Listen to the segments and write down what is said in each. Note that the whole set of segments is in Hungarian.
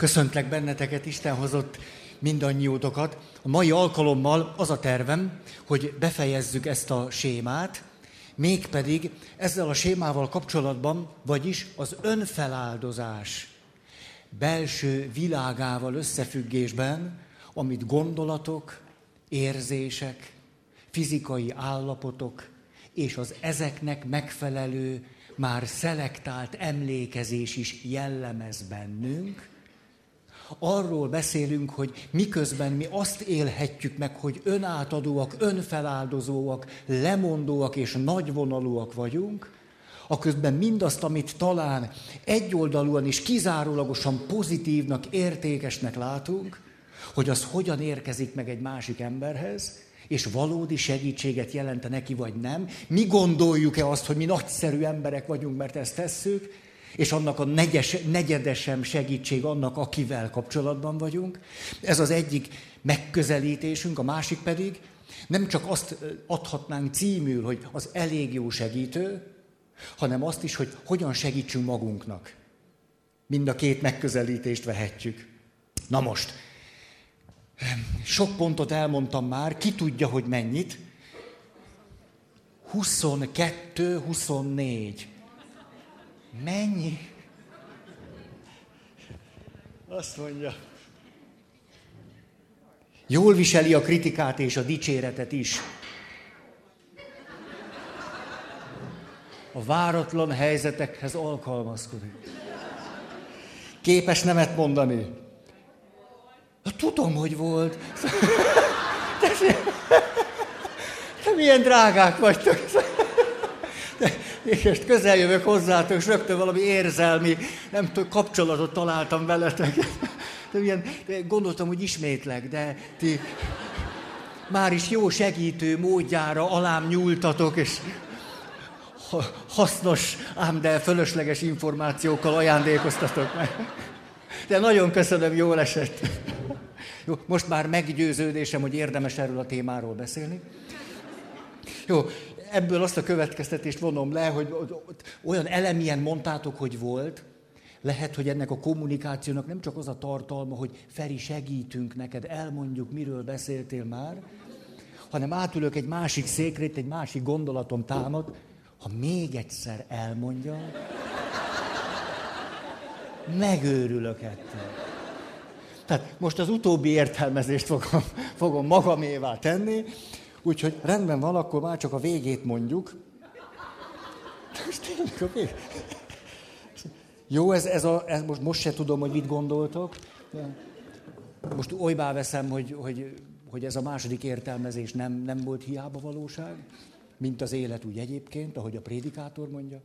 Köszöntlek benneteket, Isten hozott mindannyiótokat. A mai alkalommal az a tervem, hogy befejezzük ezt a sémát, mégpedig ezzel a sémával kapcsolatban, vagyis az önfeláldozás belső világával összefüggésben, amit gondolatok, érzések, fizikai állapotok és az ezeknek megfelelő, már szelektált emlékezés is jellemez bennünk, arról beszélünk, hogy miközben mi azt élhetjük meg, hogy önátadóak, önfeláldozóak, lemondóak és nagyvonalúak vagyunk, aközben mindazt, amit talán egyoldalúan és kizárólagosan pozitívnak, értékesnek látunk, hogy az hogyan érkezik meg egy másik emberhez, és valódi segítséget jelente neki, vagy nem. Mi gondoljuk-e azt, hogy mi nagyszerű emberek vagyunk, mert ezt tesszük, és annak a negyes, negyedesem segítség annak, akivel kapcsolatban vagyunk. Ez az egyik megközelítésünk, a másik pedig nem csak azt adhatnánk címül, hogy az elég jó segítő, hanem azt is, hogy hogyan segítsünk magunknak. Mind a két megközelítést vehetjük. Na most, sok pontot elmondtam már, ki tudja, hogy mennyit. 22, 24. Mennyi? Azt mondja. Jól viseli a kritikát és a dicséretet is. A váratlan helyzetekhez alkalmazkodik. Képes nemet mondani. Tudom, hogy volt. De milyen drágák vagytok. És közel jövök hozzátok, és rögtön valami érzelmi, nem tudom, kapcsolatot találtam veletek. De milyen, de gondoltam, hogy ismétlek, de ti már is jó segítő módjára alám nyúltatok, és hasznos, ám de fölösleges információkkal ajándékoztatok meg. De nagyon köszönöm, jól esett. Jó, most már meggyőződésem, hogy érdemes erről a témáról beszélni. Jó, ebből azt a következtetést vonom le, hogy olyan elemien mondtátok, hogy volt, lehet, hogy ennek a kommunikációnak nem csak az a tartalma, hogy Feri, segítünk neked, elmondjuk, miről beszéltél már, hanem átülök egy másik székrét, egy másik gondolatom támad, ha még egyszer elmondja, megőrülök ettől. Tehát most az utóbbi értelmezést fogom, fogom magamévá tenni, úgyhogy rendben van, akkor már csak a végét mondjuk. Most tényleg a. Jó, ez, ez, a, ez most, most se tudom, hogy mit gondoltok. Most olybá veszem, hogy, hogy, hogy ez a második értelmezés nem, nem volt hiába valóság, mint az élet úgy egyébként, ahogy a prédikátor mondja.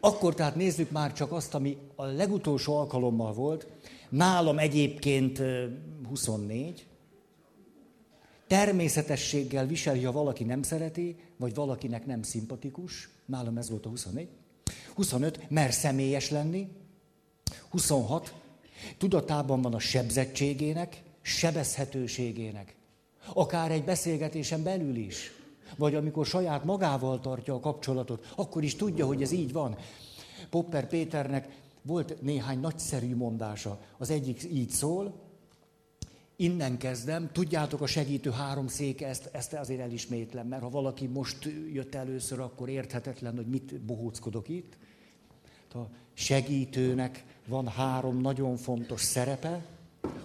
Akkor tehát nézzük már csak azt, ami a legutolsó alkalommal volt, Nálam egyébként 24. Természetességgel viseli, ha valaki nem szereti, vagy valakinek nem szimpatikus. Nálam ez volt a 24. 25. Mer személyes lenni. 26. Tudatában van a sebzettségének, sebezhetőségének. Akár egy beszélgetésen belül is. Vagy amikor saját magával tartja a kapcsolatot, akkor is tudja, hogy ez így van. Popper Péternek volt néhány nagyszerű mondása. Az egyik így szól, innen kezdem, tudjátok a segítő három széke, ezt, ezt azért elismétlem, mert ha valaki most jött először, akkor érthetetlen, hogy mit bohóckodok itt. A segítőnek van három nagyon fontos szerepe.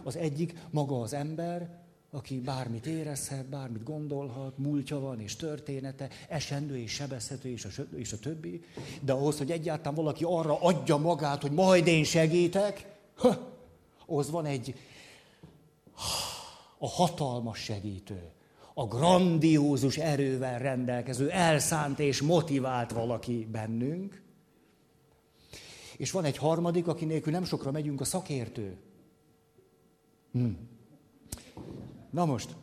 Az egyik maga az ember, aki bármit érezhet, bármit gondolhat, múltja van és története, esendő és sebezhető és a, és a többi. De ahhoz, hogy egyáltalán valaki arra adja magát, hogy majd én segítek, ha, ahhoz van egy a hatalmas segítő, a grandiózus erővel rendelkező, elszánt és motivált valaki bennünk. És van egy harmadik, aki nélkül nem sokra megyünk, a szakértő. Hm. Na most,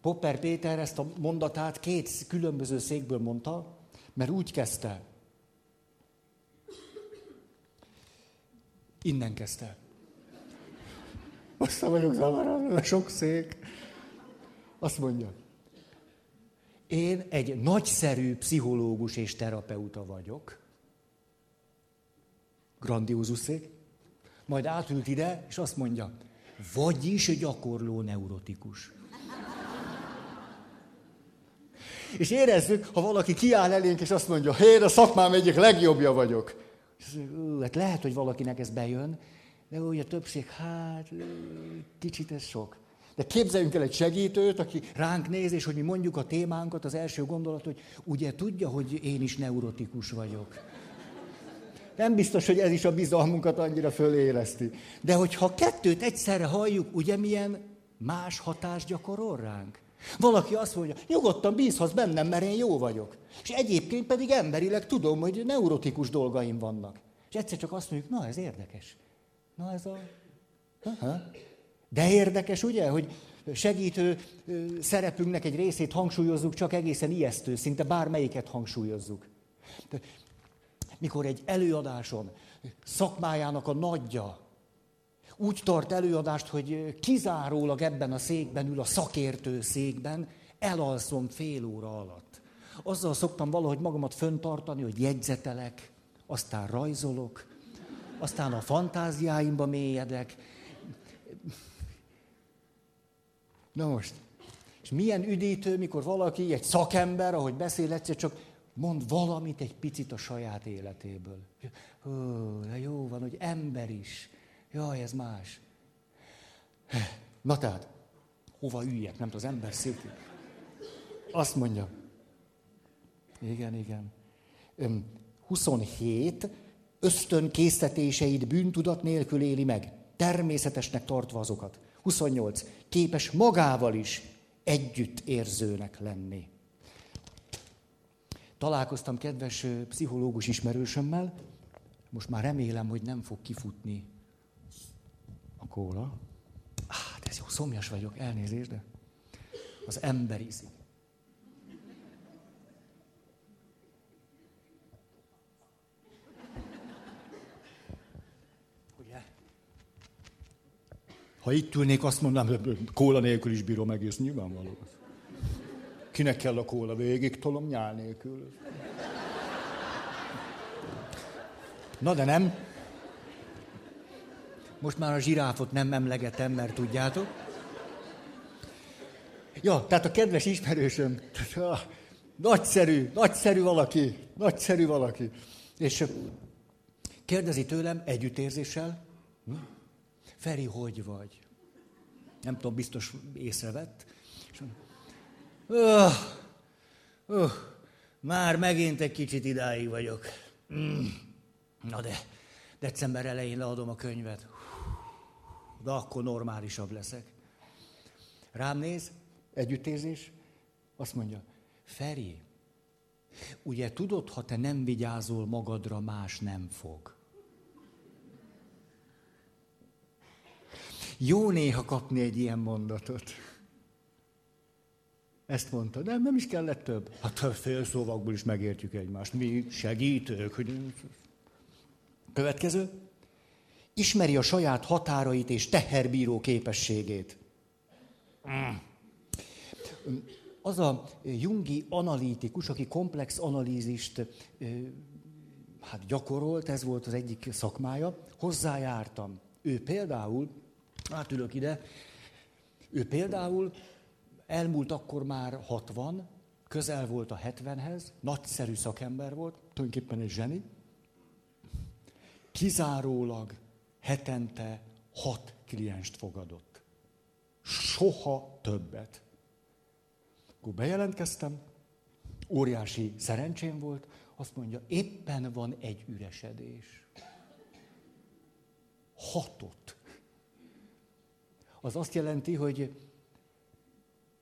Popper Péter ezt a mondatát két különböző székből mondta, mert úgy kezdte. Innen kezdte. Aztán vagyok zavarodva, sok szék. Azt mondja, én egy nagyszerű pszichológus és terapeuta vagyok. Grandiózus szék. Majd átült ide, és azt mondja, vagyis gyakorló neurotikus. És érezzük, ha valaki kiáll elénk, és azt mondja, én a szakmám egyik legjobbja vagyok. És hát lehet, hogy valakinek ez bejön, de úgy a többség, hát kicsit ez sok. De képzeljünk el egy segítőt, aki ránk néz, és hogy mi mondjuk a témánkat, az első gondolat, hogy ugye tudja, hogy én is neurotikus vagyok. Nem biztos, hogy ez is a bizalmunkat annyira föléleszti. De hogyha kettőt egyszerre halljuk, ugye milyen más hatást gyakorol ránk? Valaki azt mondja, nyugodtan bízhatsz bennem, mert én jó vagyok. És egyébként pedig emberileg tudom, hogy neurotikus dolgaim vannak. És egyszer csak azt mondjuk, na ez érdekes. Na ez a... Aha. De érdekes, ugye, hogy segítő szerepünknek egy részét hangsúlyozzuk, csak egészen ijesztő, szinte bármelyiket hangsúlyozzuk. Mikor egy előadáson szakmájának a nagyja úgy tart előadást, hogy kizárólag ebben a székben ül a szakértő székben, elalszom fél óra alatt. Azzal szoktam valahogy magamat föntartani, hogy jegyzetelek, aztán rajzolok, aztán a fantáziáimba mélyedek. Na most, és milyen üdítő, mikor valaki, egy szakember, ahogy beszél egyszer, csak mond valamit egy picit a saját életéből. Ó, de jó van, hogy ember is. Jaj, ez más. Na tehát, hova üljek, nem az ember szék. Azt mondja. Igen, igen. 27 ösztön késztetéseid bűntudat nélkül éli meg, természetesnek tartva azokat. 28. Képes magával is együtt érzőnek lenni. Találkoztam kedves pszichológus ismerősömmel, most már remélem, hogy nem fog kifutni a kóla. Ah, de ez jó, szomjas vagyok, elnézést, de az ember iszik. Ha itt ülnék, azt mondanám, hogy kóla nélkül is bírom egész nyilvánvaló. Kinek kell a kóla? Végig tolom nyál nélkül. Na de nem. Most már a zsiráfot nem emlegetem, mert tudjátok. Ja, tehát a kedves ismerősöm, nagyszerű, nagyszerű valaki, nagyszerű valaki. És kérdezi tőlem együttérzéssel, Feri, hogy vagy? Nem tudom, biztos észrevett. És öh, öh, már megint egy kicsit idáig vagyok. Mm. Na de, december elején leadom a könyvet. De akkor normálisabb leszek. Rám néz, együttérzés, azt mondja, Feri, ugye tudod, ha te nem vigyázol magadra, más nem fog. Jó néha kapni egy ilyen mondatot. Ezt mondta, nem, nem is kellett több. Hát a félszóvakból is megértjük egymást. Mi segítők. Hogy... Következő. Ismeri a saját határait és teherbíró képességét. Az a jungi analitikus, aki komplex analízist hát gyakorolt, ez volt az egyik szakmája, hozzájártam. Ő például átülök ide. Ő például elmúlt akkor már 60, közel volt a 70-hez, nagyszerű szakember volt, tulajdonképpen egy zseni. Kizárólag hetente hat klienst fogadott. Soha többet. Akkor bejelentkeztem, óriási szerencsém volt, azt mondja, éppen van egy üresedés. Hatot az azt jelenti, hogy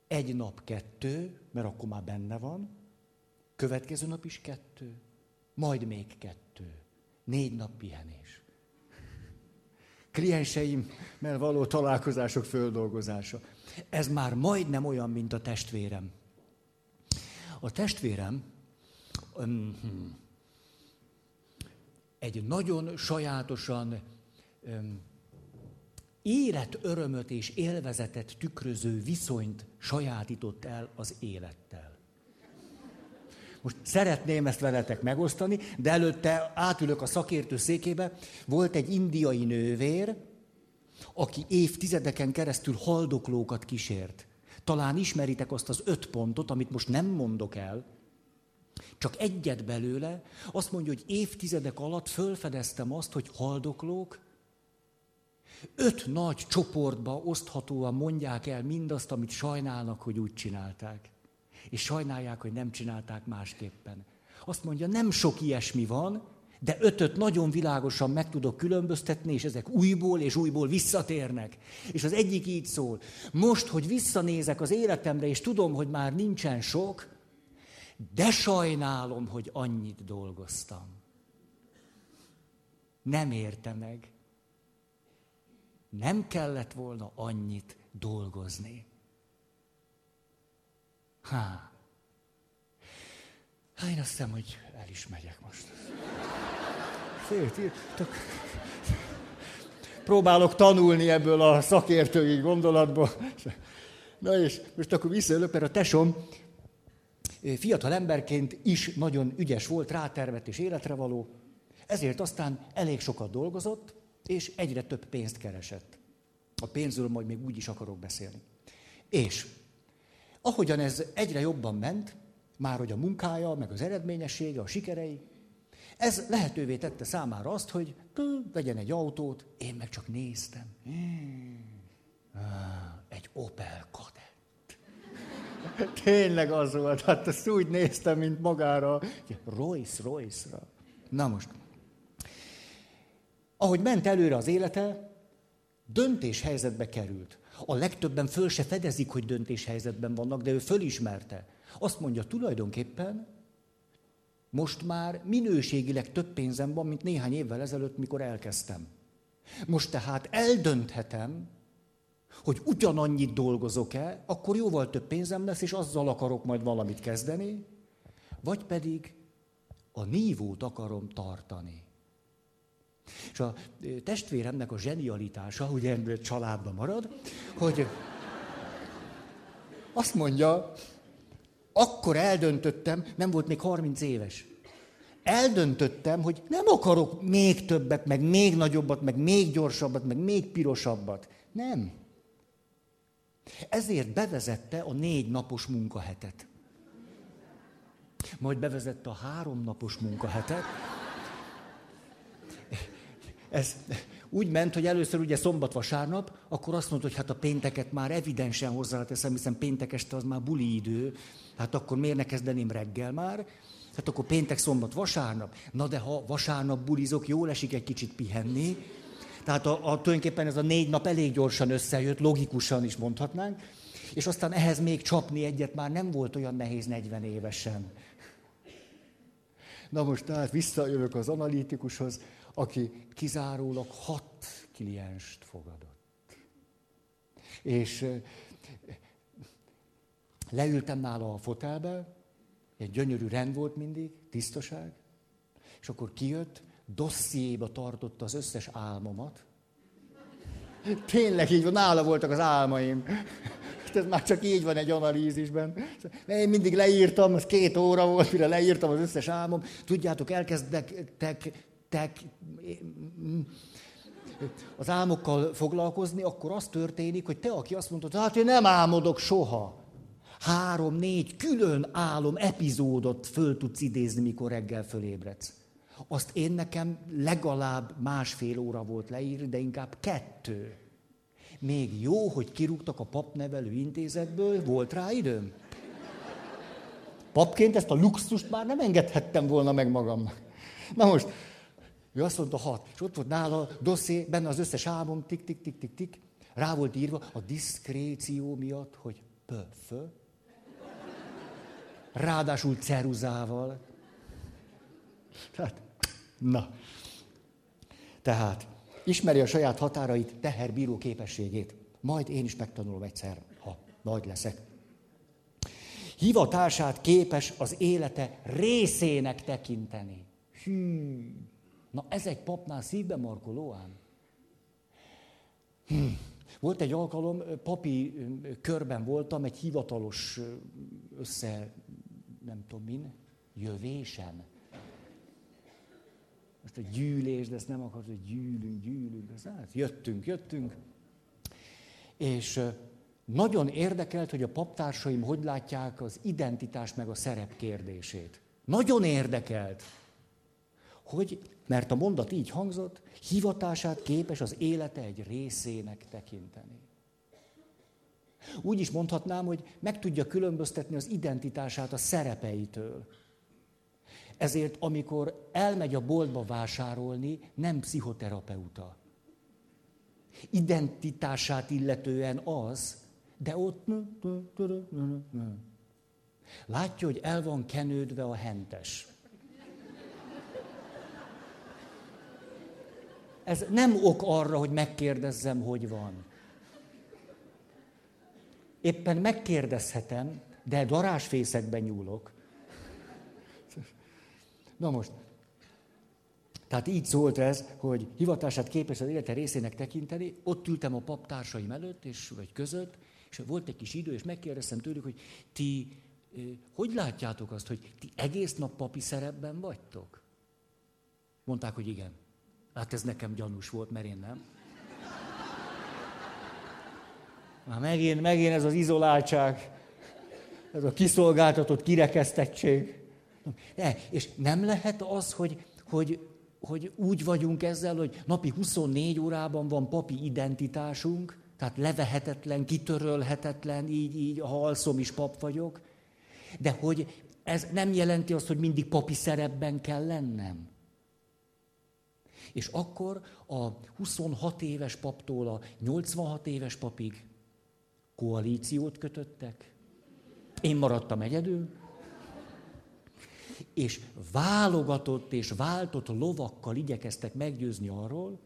egy nap kettő, mert akkor már benne van, következő nap is kettő, majd még kettő, négy nap pihenés. Klienseimmel való találkozások földolgozása. Ez már majdnem olyan, mint a testvérem. A testvérem um, egy nagyon sajátosan um, élet örömöt és élvezetet tükröző viszonyt sajátított el az élettel. Most szeretném ezt veletek megosztani, de előtte átülök a szakértő székébe. Volt egy indiai nővér, aki évtizedeken keresztül haldoklókat kísért. Talán ismeritek azt az öt pontot, amit most nem mondok el, csak egyet belőle, azt mondja, hogy évtizedek alatt fölfedeztem azt, hogy haldoklók öt nagy csoportba oszthatóan mondják el mindazt, amit sajnálnak, hogy úgy csinálták. És sajnálják, hogy nem csinálták másképpen. Azt mondja, nem sok ilyesmi van, de ötöt nagyon világosan meg tudok különböztetni, és ezek újból és újból visszatérnek. És az egyik így szól, most, hogy visszanézek az életemre, és tudom, hogy már nincsen sok, de sajnálom, hogy annyit dolgoztam. Nem érte meg. Nem kellett volna annyit dolgozni. Há. Hát én azt hiszem, hogy el is megyek most. Félt, írtok. Próbálok tanulni ebből a szakértői gondolatból. Na és most akkor visszaölök, mert a tesom fiatal emberként is nagyon ügyes volt, rátervett és életre való, ezért aztán elég sokat dolgozott, és egyre több pénzt keresett. A pénzről majd még úgy is akarok beszélni. És ahogyan ez egyre jobban ment, már hogy a munkája, meg az eredményessége, a sikerei, ez lehetővé tette számára azt, hogy vegyen egy autót, én meg csak néztem. Egy Opel Kadett. Tényleg az volt, hát azt úgy néztem, mint magára, Royce, Royce-ra. Na most, ahogy ment előre az élete, döntéshelyzetbe került. A legtöbben föl se fedezik, hogy döntéshelyzetben vannak, de ő fölismerte. Azt mondja, tulajdonképpen most már minőségileg több pénzem van, mint néhány évvel ezelőtt, mikor elkezdtem. Most tehát eldönthetem, hogy ugyanannyit dolgozok-e, akkor jóval több pénzem lesz, és azzal akarok majd valamit kezdeni, vagy pedig a nívót akarom tartani. És a testvéremnek a zsenialitása, ugye családban marad, hogy azt mondja, akkor eldöntöttem, nem volt még 30 éves, eldöntöttem, hogy nem akarok még többet, meg még nagyobbat, meg még gyorsabbat, meg még pirosabbat. Nem. Ezért bevezette a négy napos munkahetet. Majd bevezette a három napos munkahetet. Ez úgy ment, hogy először ugye szombat-vasárnap, akkor azt mondta, hogy hát a pénteket már evidensen hozzáteszem, hiszen péntek este az már buli idő, hát akkor miért ne kezdeném reggel már? Hát akkor péntek, szombat, vasárnap. Na de ha vasárnap bulizok, jól esik egy kicsit pihenni, tehát a, a, tulajdonképpen ez a négy nap elég gyorsan összejött, logikusan is mondhatnánk, és aztán ehhez még csapni egyet már nem volt olyan nehéz 40 évesen. Na most tehát visszajövök az analitikushoz, aki kizárólag hat klienst fogadott. És leültem nála a fotelbe, egy gyönyörű rend volt mindig, tisztaság, és akkor kijött, dossziéba tartotta az összes álmomat. Tényleg így van, nála voltak az álmaim. Ez már csak így van egy analízisben. Én mindig leírtam, az két óra volt, mire leírtam az összes álmom. Tudjátok, elkezdek tek, az álmokkal foglalkozni, akkor az történik, hogy te, aki azt mondod, hát én nem álmodok soha. Három-négy külön álom epizódot föl tudsz idézni, mikor reggel fölébredsz. Azt én nekem legalább másfél óra volt leírni, de inkább kettő. Még jó, hogy kirúgtak a papnevelő intézetből, volt rá időm. Papként ezt a luxust már nem engedhettem volna meg magamnak. Na most, ő azt mondta hat, és ott volt nála dosszé, benne az összes álmom, tik, tik, tik, tik, tik. Rá volt írva a diszkréció miatt, hogy pöf. Ráadásul ceruzával. Tehát Na. Tehát ismeri a saját határait, teherbíró képességét. Majd én is megtanulom egyszer, ha nagy leszek. Hivatását képes az élete részének tekinteni. Hű. Na ez egy papnál szívbe markolóan. Hm. Volt egy alkalom, papi körben voltam, egy hivatalos össze, nem tudom min, Jövésen. Most a gyűlés, de ezt nem akarod, hogy gyűlünk, gyűlünk. Hát jöttünk, jöttünk. És nagyon érdekelt, hogy a paptársaim hogy látják az identitás meg a szerep kérdését. Nagyon érdekelt, hogy, mert a mondat így hangzott, hivatását képes az élete egy részének tekinteni. Úgy is mondhatnám, hogy meg tudja különböztetni az identitását a szerepeitől. Ezért, amikor elmegy a boltba vásárolni, nem pszichoterapeuta. Identitását illetően az, de ott... Látja, hogy el van kenődve a hentes. Ez nem ok arra, hogy megkérdezzem, hogy van. Éppen megkérdezhetem, de darásfészekben nyúlok. Na most, tehát így szólt ez, hogy hivatását képes az élete részének tekinteni. Ott ültem a paptársaim előtt, és, vagy között, és volt egy kis idő, és megkérdeztem tőlük, hogy ti hogy látjátok azt, hogy ti egész nap papi szerepben vagytok? Mondták, hogy igen. Hát ez nekem gyanús volt, mert én nem. Már megint, megint ez az izoláltság, ez a kiszolgáltatott kirekesztettség. Ne, és nem lehet az, hogy, hogy, hogy úgy vagyunk ezzel, hogy napi 24 órában van papi identitásunk, tehát levehetetlen, kitörölhetetlen, így, így, ha alszom is pap vagyok, de hogy ez nem jelenti azt, hogy mindig papi szerepben kell lennem. És akkor a 26 éves paptól a 86 éves papig koalíciót kötöttek. Én maradtam egyedül. És válogatott és váltott lovakkal igyekeztek meggyőzni arról,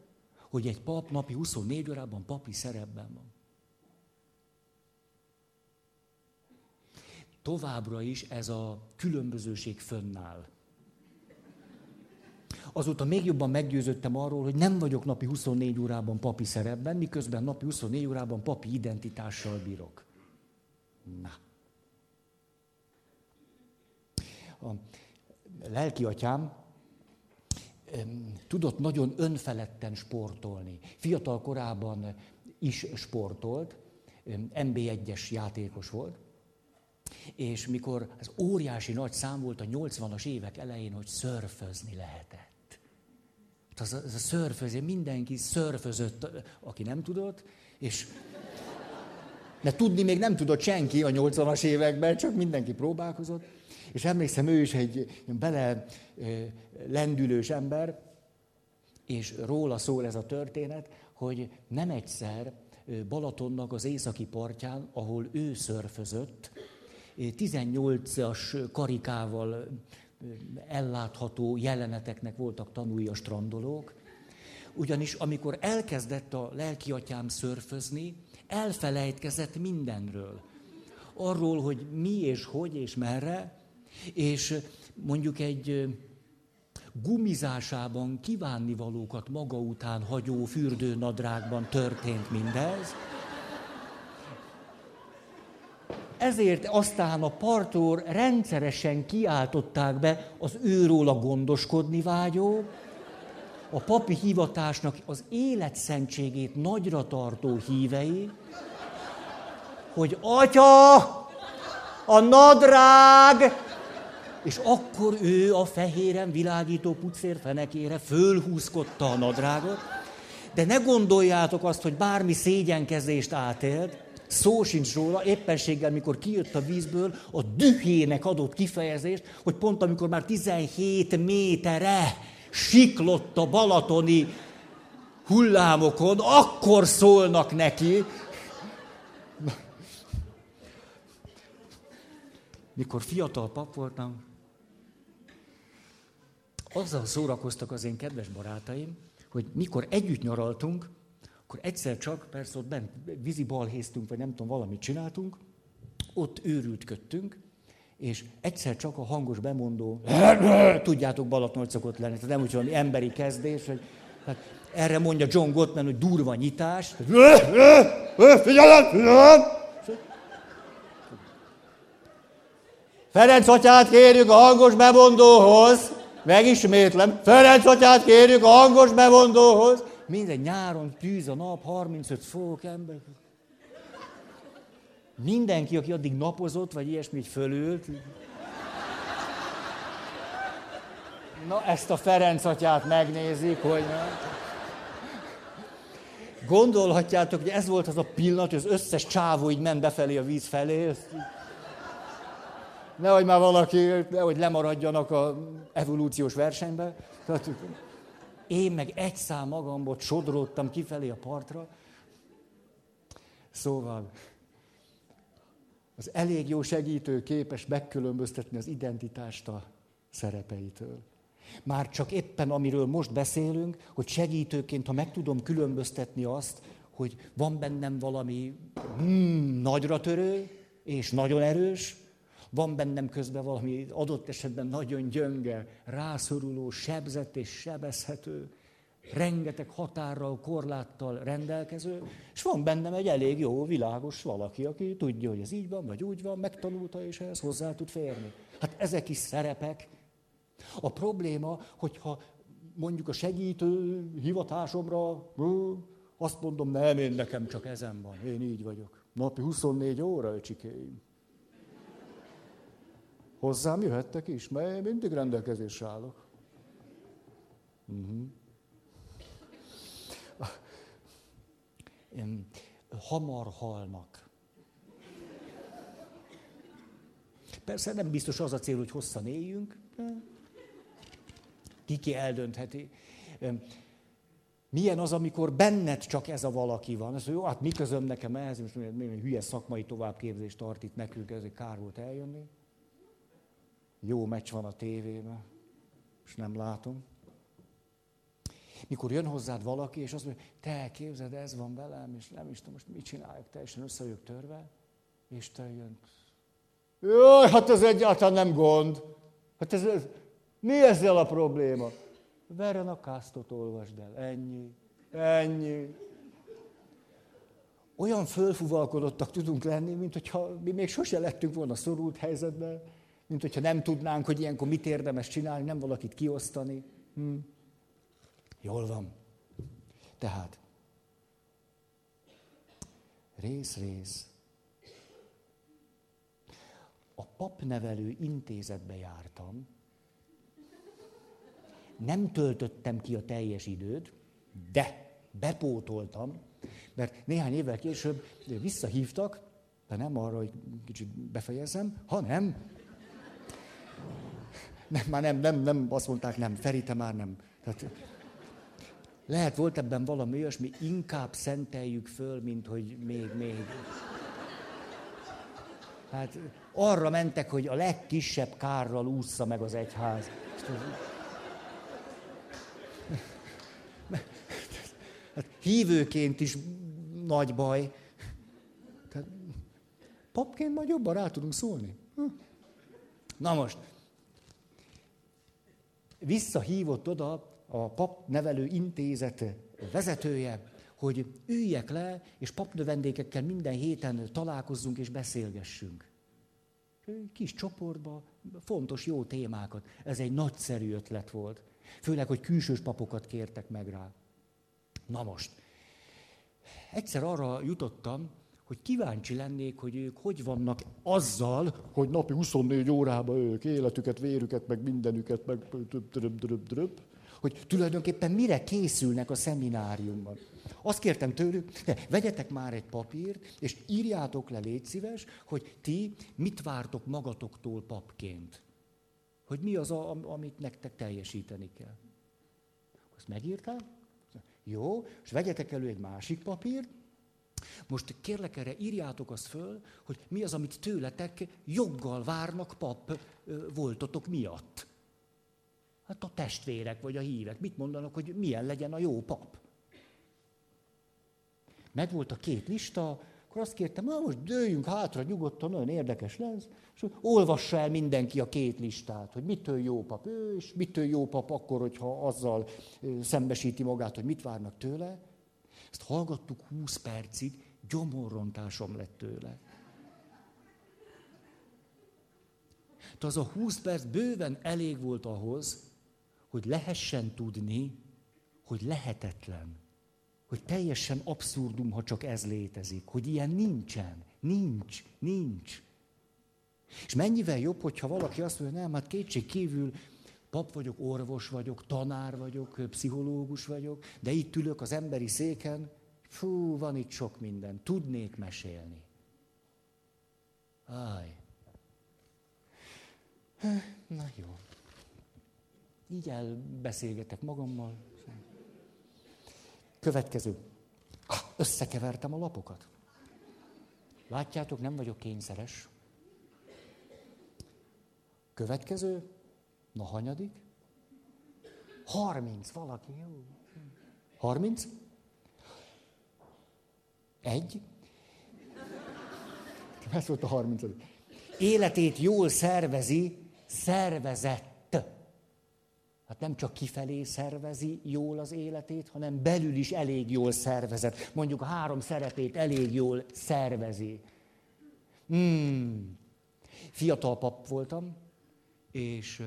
hogy egy pap napi 24 órában papi szerepben van. Továbbra is ez a különbözőség fönnáll. Azóta még jobban meggyőződtem arról, hogy nem vagyok napi 24 órában papi szerepben, miközben napi 24 órában papi identitással bírok. Na. A lelki atyám tudott nagyon önfeledten sportolni. Fiatal korában is sportolt, MB1-es játékos volt, és mikor az óriási nagy szám volt a 80-as évek elején, hogy szörfözni lehetett az a, az a szörfözés, mindenki szörfözött, aki nem tudott, és de tudni még nem tudott senki a 80-as években, csak mindenki próbálkozott. És emlékszem, ő is egy bele lendülős ember, és róla szól ez a történet, hogy nem egyszer Balatonnak az északi partján, ahol ő szörfözött, 18-as karikával ellátható jeleneteknek voltak tanúi a strandolók, ugyanis amikor elkezdett a lelkiatyám szörfözni, elfelejtkezett mindenről. Arról, hogy mi és hogy és merre, és mondjuk egy gumizásában kívánnivalókat maga után hagyó fürdőnadrágban történt mindez. Ezért aztán a partor rendszeresen kiáltották be az őróla gondoskodni vágyó, a papi hivatásnak az életszentségét nagyra tartó hívei, hogy atya, a nadrág, és akkor ő a fehéren világító pucér fenekére fölhúzkodta a nadrágot, de ne gondoljátok azt, hogy bármi szégyenkezést átélt, Szó sincs róla, éppenséggel, mikor kijött a vízből, a dühének adott kifejezést, hogy pont amikor már 17 méterre siklott a balatoni hullámokon, akkor szólnak neki. Mikor fiatal pap voltam, azzal szórakoztak az én kedves barátaim, hogy mikor együtt nyaraltunk, akkor egyszer csak, persze ott bent vízi balhéztünk, vagy nem tudom, valamit csináltunk, ott őrültködtünk, és egyszer csak a hangos bemondó, tudjátok, Balaton szokott lenni, tehát nem úgy valami emberi kezdés, hogy tehát erre mondja John Gottman, hogy durva nyitás. Figyelem, figyelem! Ferenc atyát kérjük a hangos bemondóhoz. Megismétlem. Ferenc atyát kérjük a hangos bemondóhoz. Minden nyáron tűz a nap, 35 fok ember. Mindenki, aki addig napozott, vagy ilyesmit fölült. Na, ezt a Ferenc atyát megnézik, hogy... Gondolhatjátok, hogy ez volt az a pillanat, hogy az összes csávó így ment befelé a víz felé. Nehogy már valaki, nehogy lemaradjanak a evolúciós versenybe. Tehát én meg egy szám magamból sodródtam kifelé a partra. Szóval az elég jó segítő képes megkülönböztetni az identitást a szerepeitől. Már csak éppen, amiről most beszélünk, hogy segítőként, ha meg tudom különböztetni azt, hogy van bennem valami hmm, nagyra törő és nagyon erős, van bennem közben valami adott esetben nagyon gyönge, rászoruló, sebzett és sebezhető, rengeteg határral, korláttal rendelkező, és van bennem egy elég jó, világos valaki, aki tudja, hogy ez így van, vagy úgy van, megtanulta, és ehhez hozzá tud férni. Hát ezek is szerepek. A probléma, hogyha mondjuk a segítő hivatásomra azt mondom, nem, én nekem csak ezen van, én így vagyok. Napi 24 óra, öcsikéim. Hozzám jöhettek is, mert én mindig rendelkezésre állok. Uh-huh. Hamar halnak. Persze nem biztos az a cél, hogy hosszan éljünk. Kiki eldöntheti. Milyen az, amikor benned csak ez a valaki van? Ez, jó, hát mi közöm nekem ehhez, most hülye szakmai továbbképzést tart itt nekünk, ezért kár volt eljönni jó meccs van a tévében, és nem látom. Mikor jön hozzád valaki, és azt mondja, te képzeld, ez van velem, és nem is tudom, most mit csinálják, teljesen össze vagyok törve, és te jön. Jaj, hát ez egyáltalán nem gond. Hát ez, ez mi ezzel a probléma? Veren a kásztot olvasd el, ennyi, ennyi. Olyan fölfuvalkodottak tudunk lenni, mint hogyha mi még sose lettünk volna szorult helyzetben, mint hogyha nem tudnánk, hogy ilyenkor mit érdemes csinálni, nem valakit kiosztani. Hm. Jól van. Tehát, rész-rész. A papnevelő intézetbe jártam, nem töltöttem ki a teljes időt, de bepótoltam, mert néhány évvel később visszahívtak, de nem arra, hogy kicsit befejezzem, hanem nem, már nem, nem, nem, azt mondták, nem, Feri, te már nem. Tehát, lehet volt ebben valami olyasmi, inkább szenteljük föl, mint hogy még, még. Hát arra mentek, hogy a legkisebb kárral ússza meg az egyház. Hát hívőként is nagy baj. Tehát, papként majd jobban rá tudunk szólni. Hm. Na most, visszahívott oda a papnevelő intézet vezetője, hogy üljek le, és papnövendékekkel minden héten találkozzunk és beszélgessünk. Kis csoportba, fontos, jó témákat. Ez egy nagyszerű ötlet volt. Főleg, hogy külsős papokat kértek meg rá. Na most, egyszer arra jutottam, hogy kíváncsi lennék, hogy ők hogy vannak azzal, hogy napi 24 órában ők életüket, vérüket, meg mindenüket, meg dröb, dröb, dröb, hogy tulajdonképpen mire készülnek a szemináriumban. Azt kértem tőlük, de vegyetek már egy papírt, és írjátok le, légy szíves, hogy ti mit vártok magatoktól papként. Hogy mi az, amit nektek teljesíteni kell. Azt megírták? Jó, és vegyetek elő egy másik papírt, most kérlek erre, írjátok azt föl, hogy mi az, amit tőletek joggal várnak pap voltotok miatt. Hát a testvérek vagy a hívek mit mondanak, hogy milyen legyen a jó pap. Megvolt a két lista, akkor azt kértem, na most dőljünk hátra nyugodtan, nagyon érdekes lesz, és olvassa el mindenki a két listát, hogy mitől jó pap ő, és mitől jó pap akkor, hogyha azzal szembesíti magát, hogy mit várnak tőle. Ezt hallgattuk 20 percig, gyomorrontásom lett tőle. Tehát az a 20 perc bőven elég volt ahhoz, hogy lehessen tudni, hogy lehetetlen. Hogy teljesen abszurdum, ha csak ez létezik. Hogy ilyen nincsen. Nincs. Nincs. És mennyivel jobb, hogyha valaki azt mondja, nem, hát kétség kívül pap vagyok, orvos vagyok, tanár vagyok, pszichológus vagyok, de itt ülök az emberi széken, fú, van itt sok minden, tudnék mesélni. Áj. Na jó. Így elbeszélgetek magammal. Következő. Összekevertem a lapokat. Látjátok, nem vagyok kényszeres. Következő. Na, hanyadik? Harminc, valaki, jó. Harminc? Egy. Ez volt a harmincadik. Életét jól szervezi, szervezett. Hát nem csak kifelé szervezi jól az életét, hanem belül is elég jól szervezett. Mondjuk a három szerepét elég jól szervezi. Hmm. Fiatal pap voltam, és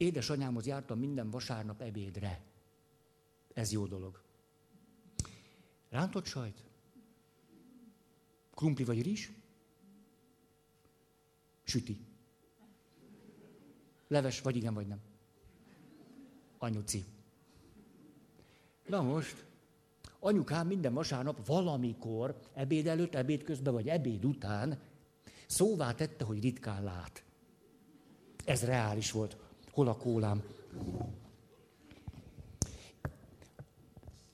édesanyámhoz jártam minden vasárnap ebédre. Ez jó dolog. Rántott sajt? Krumpli vagy rizs? Süti. Leves, vagy igen, vagy nem. Anyuci. Na most, anyukám minden vasárnap valamikor, ebéd előtt, ebéd közben, vagy ebéd után szóvá tette, hogy ritkán lát. Ez reális volt. Hol a kólám?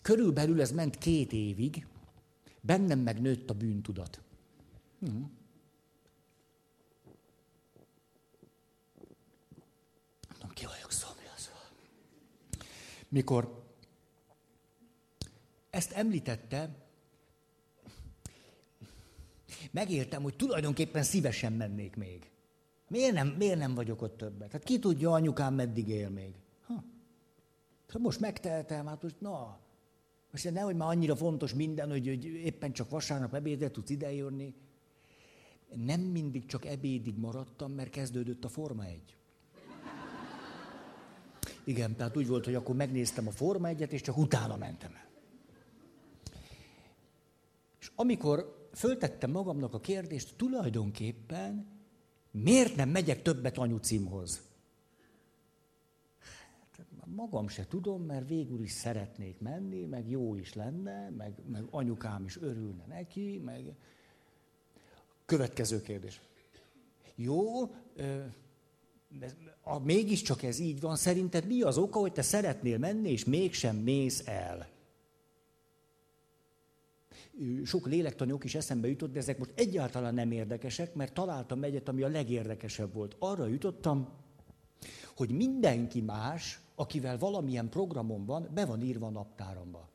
Körülbelül ez ment két évig, bennem megnőtt a bűntudat. Hm. Nem ki vagyok szomjazva. Mikor ezt említette, megértem, hogy tulajdonképpen szívesen mennék még. Miért nem, miért nem vagyok ott többet? Hát ki tudja, anyukám meddig él még? Ha. Hát most megteltem, hát most na. Most nehogy már annyira fontos minden, hogy, hogy éppen csak vasárnap ebédre tudsz idejönni. Nem mindig csak ebédig maradtam, mert kezdődött a Forma egy. Igen, tehát úgy volt, hogy akkor megnéztem a Forma egyet, és csak utána mentem el. És amikor föltettem magamnak a kérdést, tulajdonképpen Miért nem megyek többet anyucimhoz? Hát, magam se tudom, mert végül is szeretnék menni, meg jó is lenne, meg, meg anyukám is örülne neki, meg... Következő kérdés. Jó, a, mégiscsak ez így van, szerinted mi az oka, hogy te szeretnél menni, és mégsem mész el? Sok lélektani ok is eszembe jutott, de ezek most egyáltalán nem érdekesek, mert találtam egyet, ami a legérdekesebb volt. Arra jutottam, hogy mindenki más, akivel valamilyen programom van, be van írva a naptáramba.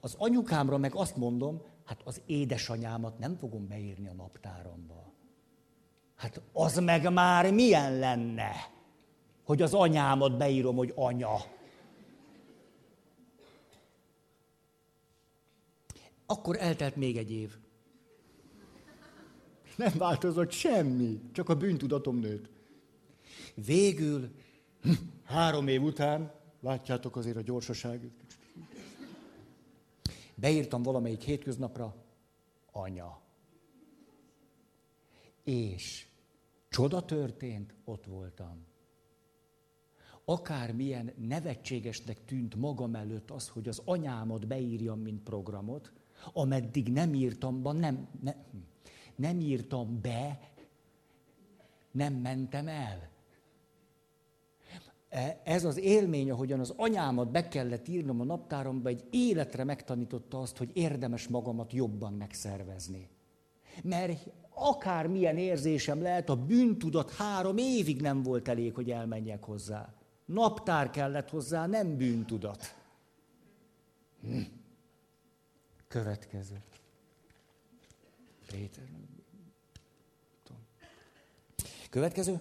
Az anyukámra meg azt mondom, hát az édesanyámat nem fogom beírni a naptáramba. Hát az meg már milyen lenne, hogy az anyámat beírom, hogy anya. Akkor eltelt még egy év. Nem változott semmi, csak a bűntudatom nőtt. Végül, három év után, látjátok azért a gyorsaságot, beírtam valamelyik hétköznapra, anya. És csoda történt, ott voltam. Akármilyen nevetségesnek tűnt magam előtt az, hogy az anyámat beírjam, mint programot, ameddig nem írtam be, nem, ne, nem írtam be, nem mentem el. E, ez az élmény, ahogyan az anyámat be kellett írnom a naptáromba, egy életre megtanította azt, hogy érdemes magamat jobban megszervezni. Mert akármilyen érzésem lehet, a bűntudat három évig nem volt elég, hogy elmenjek hozzá. Naptár kellett hozzá, nem bűntudat. Hm. Következő. Péter. Következő.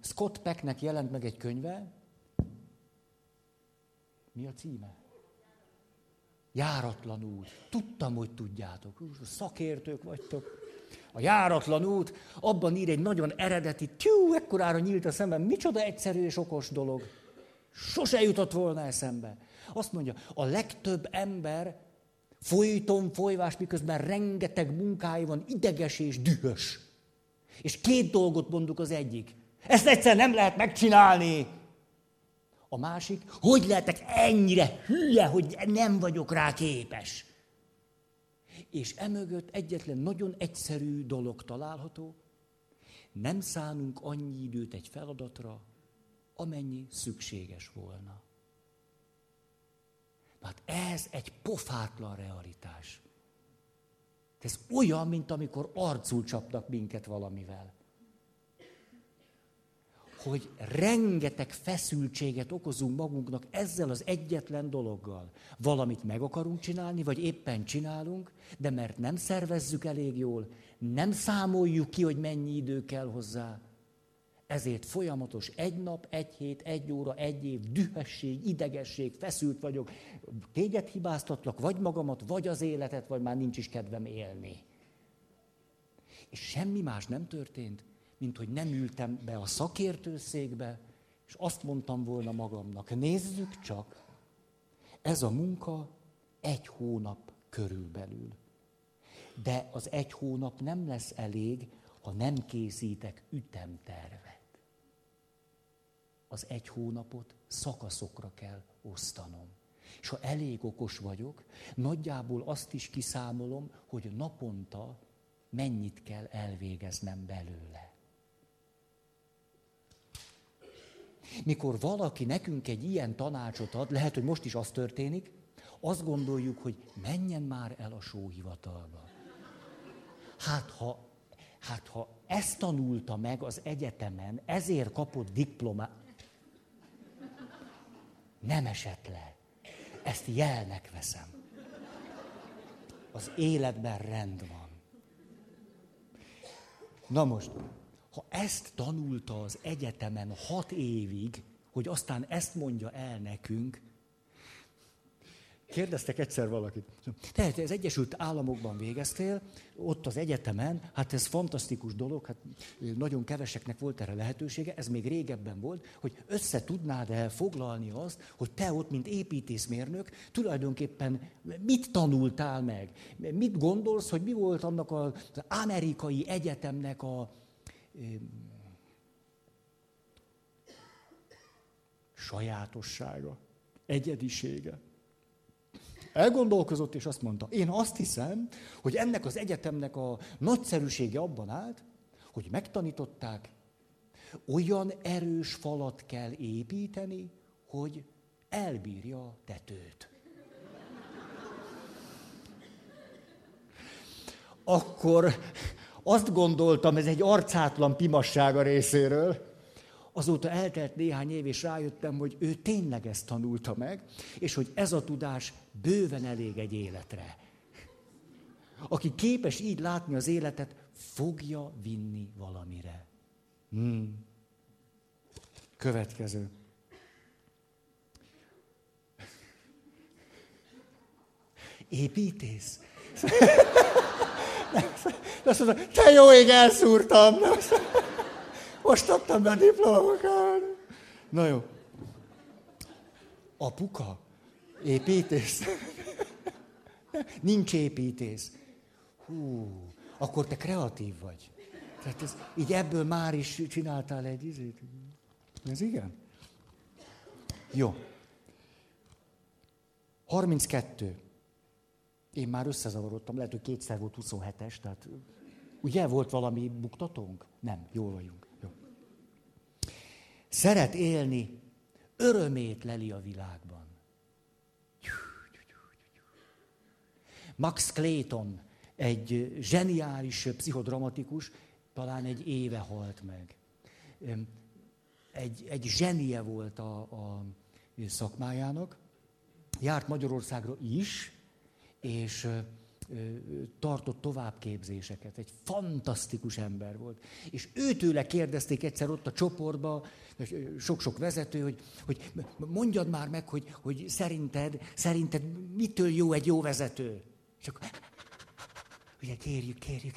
Scott Pecknek jelent meg egy könyve. Mi a címe? Járatlan út. Tudtam, hogy tudjátok. Szakértők vagytok. A járatlan út, abban ír egy nagyon eredeti, tyú, ekkorára nyílt a szemem, micsoda egyszerű és okos dolog. Sose jutott volna eszembe. Azt mondja, a legtöbb ember folyton folyvás, miközben rengeteg munkája van, ideges és dühös. És két dolgot mondjuk az egyik. Ezt egyszer nem lehet megcsinálni. A másik, hogy lehetek ennyire hülye, hogy nem vagyok rá képes. És emögött egyetlen nagyon egyszerű dolog található, nem szánunk annyi időt egy feladatra, amennyi szükséges volna. Hát ez egy pofátlan realitás. Ez olyan, mint amikor arcul csapnak minket valamivel hogy rengeteg feszültséget okozunk magunknak ezzel az egyetlen dologgal. Valamit meg akarunk csinálni, vagy éppen csinálunk, de mert nem szervezzük elég jól, nem számoljuk ki, hogy mennyi idő kell hozzá, ezért folyamatos egy nap, egy hét, egy óra, egy év, dühösség, idegesség, feszült vagyok. Téged hibáztatlak, vagy magamat, vagy az életet, vagy már nincs is kedvem élni. És semmi más nem történt, mint hogy nem ültem be a szakértőszékbe, és azt mondtam volna magamnak, nézzük csak, ez a munka egy hónap körülbelül. De az egy hónap nem lesz elég, ha nem készítek ütemtervet. Az egy hónapot szakaszokra kell osztanom. És ha elég okos vagyok, nagyjából azt is kiszámolom, hogy naponta mennyit kell elvégeznem belőle. Mikor valaki nekünk egy ilyen tanácsot ad, lehet, hogy most is az történik, azt gondoljuk, hogy menjen már el a sóhivatalba. Hát ha, hát ha ezt tanulta meg az egyetemen, ezért kapott diplomát, nem esett le. Ezt jelnek veszem. Az életben rend van. Na most, ha ezt tanulta az egyetemen hat évig, hogy aztán ezt mondja el nekünk, Kérdeztek egyszer valakit. Tehát az Egyesült Államokban végeztél, ott az egyetemen, hát ez fantasztikus dolog, hát nagyon keveseknek volt erre lehetősége, ez még régebben volt, hogy össze tudnád el foglalni azt, hogy te ott, mint építészmérnök, tulajdonképpen mit tanultál meg? Mit gondolsz, hogy mi volt annak az amerikai egyetemnek a sajátossága, egyedisége. Elgondolkozott, és azt mondta, én azt hiszem, hogy ennek az egyetemnek a nagyszerűsége abban állt, hogy megtanították, olyan erős falat kell építeni, hogy elbírja a tetőt. Akkor azt gondoltam, ez egy arcátlan pimassága részéről, Azóta eltelt néhány év, és rájöttem, hogy ő tényleg ezt tanulta meg, és hogy ez a tudás bőven elég egy életre. Aki képes így látni az életet, fogja vinni valamire. Hmm. Következő. Építész. Azt mondta, te jó ég, elszúrtam. Most adtam be a diplomakát. Na jó. Apuka, építész. Nincs építész. Hú, akkor te kreatív vagy. Tehát ez, így ebből már is csináltál egy izét. Ez igen? Jó. 32. Én már összezavarodtam, lehet, hogy kétszer volt 27-es, tehát ugye volt valami buktatónk? Nem, jól vagyunk. Jó. Szeret élni, örömét leli a világban. Max Clayton, egy zseniális pszichodramatikus, talán egy éve halt meg. Egy, egy zsenie volt a, a szakmájának, járt Magyarországra is, és tartott továbbképzéseket. Egy fantasztikus ember volt. És őtőle kérdezték egyszer ott a csoportba, sok-sok vezető, hogy, hogy mondjad már meg, hogy, hogy szerinted, szerinted mitől jó egy jó vezető? És akkor, ugye kérjük, kérjük.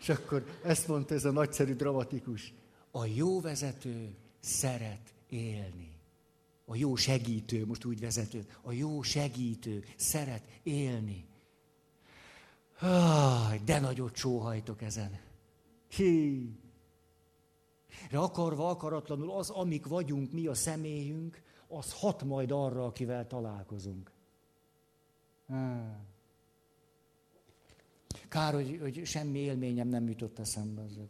És akkor ezt mondta ez a nagyszerű dramatikus. A jó vezető szeret élni. A jó segítő, most úgy vezető, a jó segítő szeret élni. De nagyot sóhajtok ezen. Hi. De akarva, akaratlanul az, amik vagyunk, mi a személyünk, az hat majd arra, akivel találkozunk. Kár, hogy, hogy semmi élményem nem jutott eszembe ezzel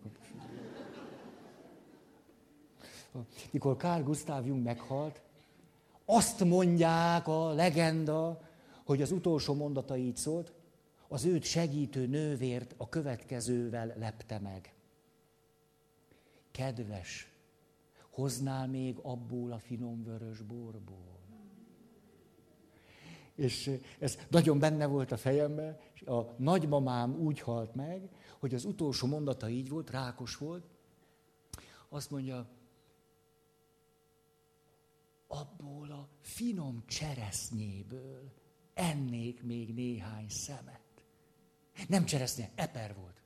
Mikor Kár Gustav Jung meghalt, azt mondják a legenda, hogy az utolsó mondata így szólt, az őt segítő nővért a következővel lepte meg. Kedves, hoznál még abból a finom vörös borból? És ez nagyon benne volt a fejemben, és a nagymamám úgy halt meg, hogy az utolsó mondata így volt, rákos volt, azt mondja, abból a finom cseresznyéből ennék még néhány szemet. Nem cseresznye, eper volt.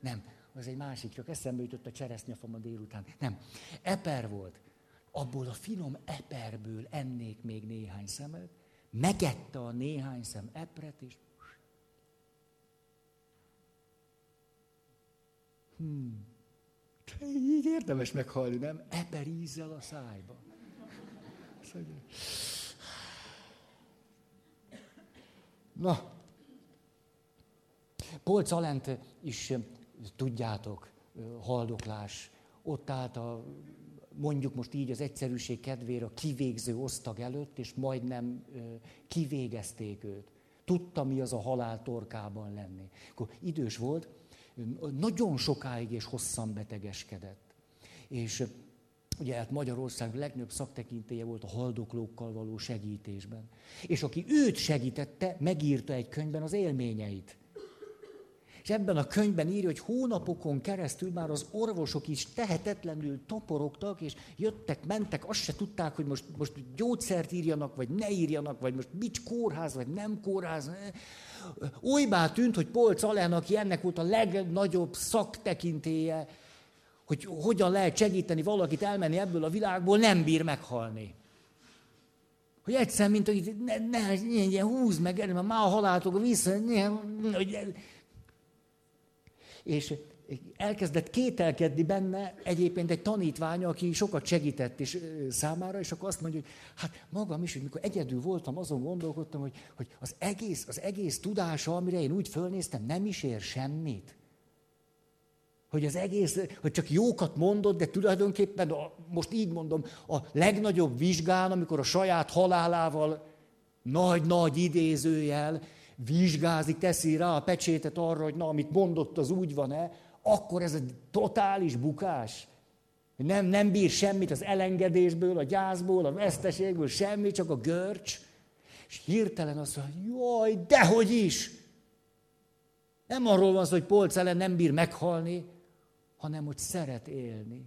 Nem, az egy másik, csak eszembe jutott a cseresznyefam a délután. Nem, eper volt. Abból a finom eperből ennék még néhány szemet, megette a néhány szem epret, és hmm. Így érdemes meghalni, nem? Eper ízzel a szájba. Na, Polc Alent is tudjátok, haldoklás. Ott állt a, mondjuk most így az egyszerűség kedvére a kivégző osztag előtt, és majdnem kivégezték őt. Tudta, mi az a halál torkában lenni. Akkor idős volt, nagyon sokáig és hosszan betegeskedett. És ugye hát Magyarország legnagyobb szaktekintélye volt a haldoklókkal való segítésben. És aki őt segítette, megírta egy könyvben az élményeit. És ebben a könyvben írja, hogy hónapokon keresztül már az orvosok is tehetetlenül toporogtak, és jöttek, mentek, azt se tudták, hogy most, most gyógyszert írjanak, vagy ne írjanak, vagy most mit kórház, vagy nem kórház. Olybá tűnt, hogy Polc Alán, aki ennek volt a legnagyobb szaktekintéje, hogy hogyan lehet segíteni valakit elmenni ebből a világból, nem bír meghalni. Hogy egyszer, mint hogy ne, ne, ne, húzd meg, mert már a haláltok vissza, ne, hogy és elkezdett kételkedni benne egyébként egy tanítványa, aki sokat segített is számára, és akkor azt mondja, hogy hát magam is, hogy mikor egyedül voltam, azon gondolkodtam, hogy, hogy az, egész, az egész tudása, amire én úgy fölnéztem, nem is ér semmit. Hogy az egész, hogy csak jókat mondod, de tulajdonképpen, a, most így mondom, a legnagyobb vizsgán, amikor a saját halálával nagy-nagy idézőjel vizsgázik, teszi rá a pecsétet arra, hogy na, amit mondott, az úgy van-e, akkor ez egy totális bukás. Nem, nem bír semmit az elengedésből, a gyászból, a veszteségből, semmi, csak a görcs. És hirtelen azt mondja, jaj, dehogy is! Nem arról van szó, hogy polc ellen nem bír meghalni, hanem hogy szeret élni.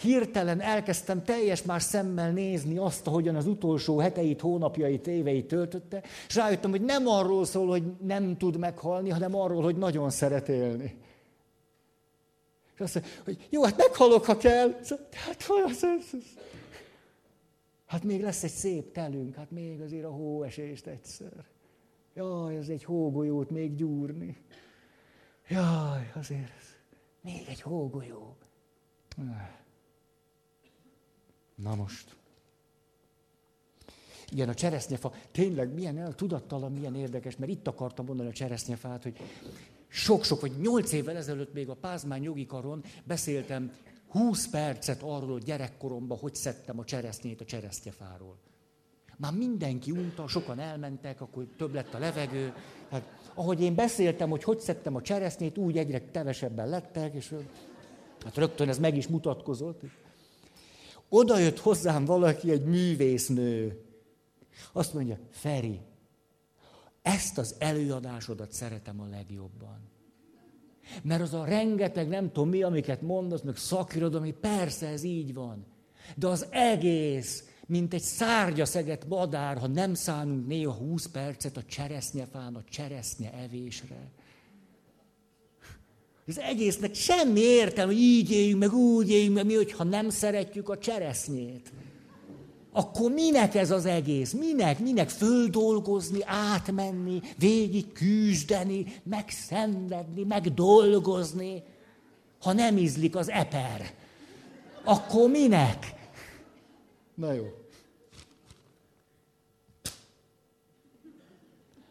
Hirtelen elkezdtem teljes más szemmel nézni azt, ahogyan az utolsó heteit, hónapjait, éveit töltötte, és rájöttem, hogy nem arról szól, hogy nem tud meghalni, hanem arról, hogy nagyon szeret élni. És azt mondja, hogy jó, hát meghalok, ha kell. Hát, hát még lesz egy szép telünk, hát még azért a hóesést egyszer. Jaj, ez egy hógolyót még gyúrni. Jaj, azért még egy hógolyó. Na most. Igen, a cseresznyefa, tényleg milyen el, tudattalan, milyen érdekes, mert itt akartam mondani a cseresznyefát, hogy sok-sok, vagy nyolc évvel ezelőtt még a Pázmány jogi karon beszéltem 20 percet arról, hogy gyerekkoromban hogy szedtem a cseresznyét a cseresznyefáról. Már mindenki unta, sokan elmentek, akkor több lett a levegő. Hát, ahogy én beszéltem, hogy hogy szedtem a cseresznyét, úgy egyre kevesebben lettek, és hát rögtön ez meg is mutatkozott. Oda jött hozzám valaki, egy művésznő. Azt mondja, Feri, ezt az előadásodat szeretem a legjobban. Mert az a rengeteg, nem tudom mi, amiket mondasz, meg szakirodalmi, persze ez így van. De az egész, mint egy szárgyaszeget madár, ha nem szánunk néha 20 percet a cseresznyefán, a cseresznye evésre. Az egésznek semmi értelme, hogy így éljünk, meg úgy éljünk, meg mi, hogyha nem szeretjük a cseresznyét. Akkor minek ez az egész? Minek? Minek földolgozni, átmenni, végig küzdeni, megszenvedni, megdolgozni, ha nem ízlik az eper? Akkor minek? Na jó.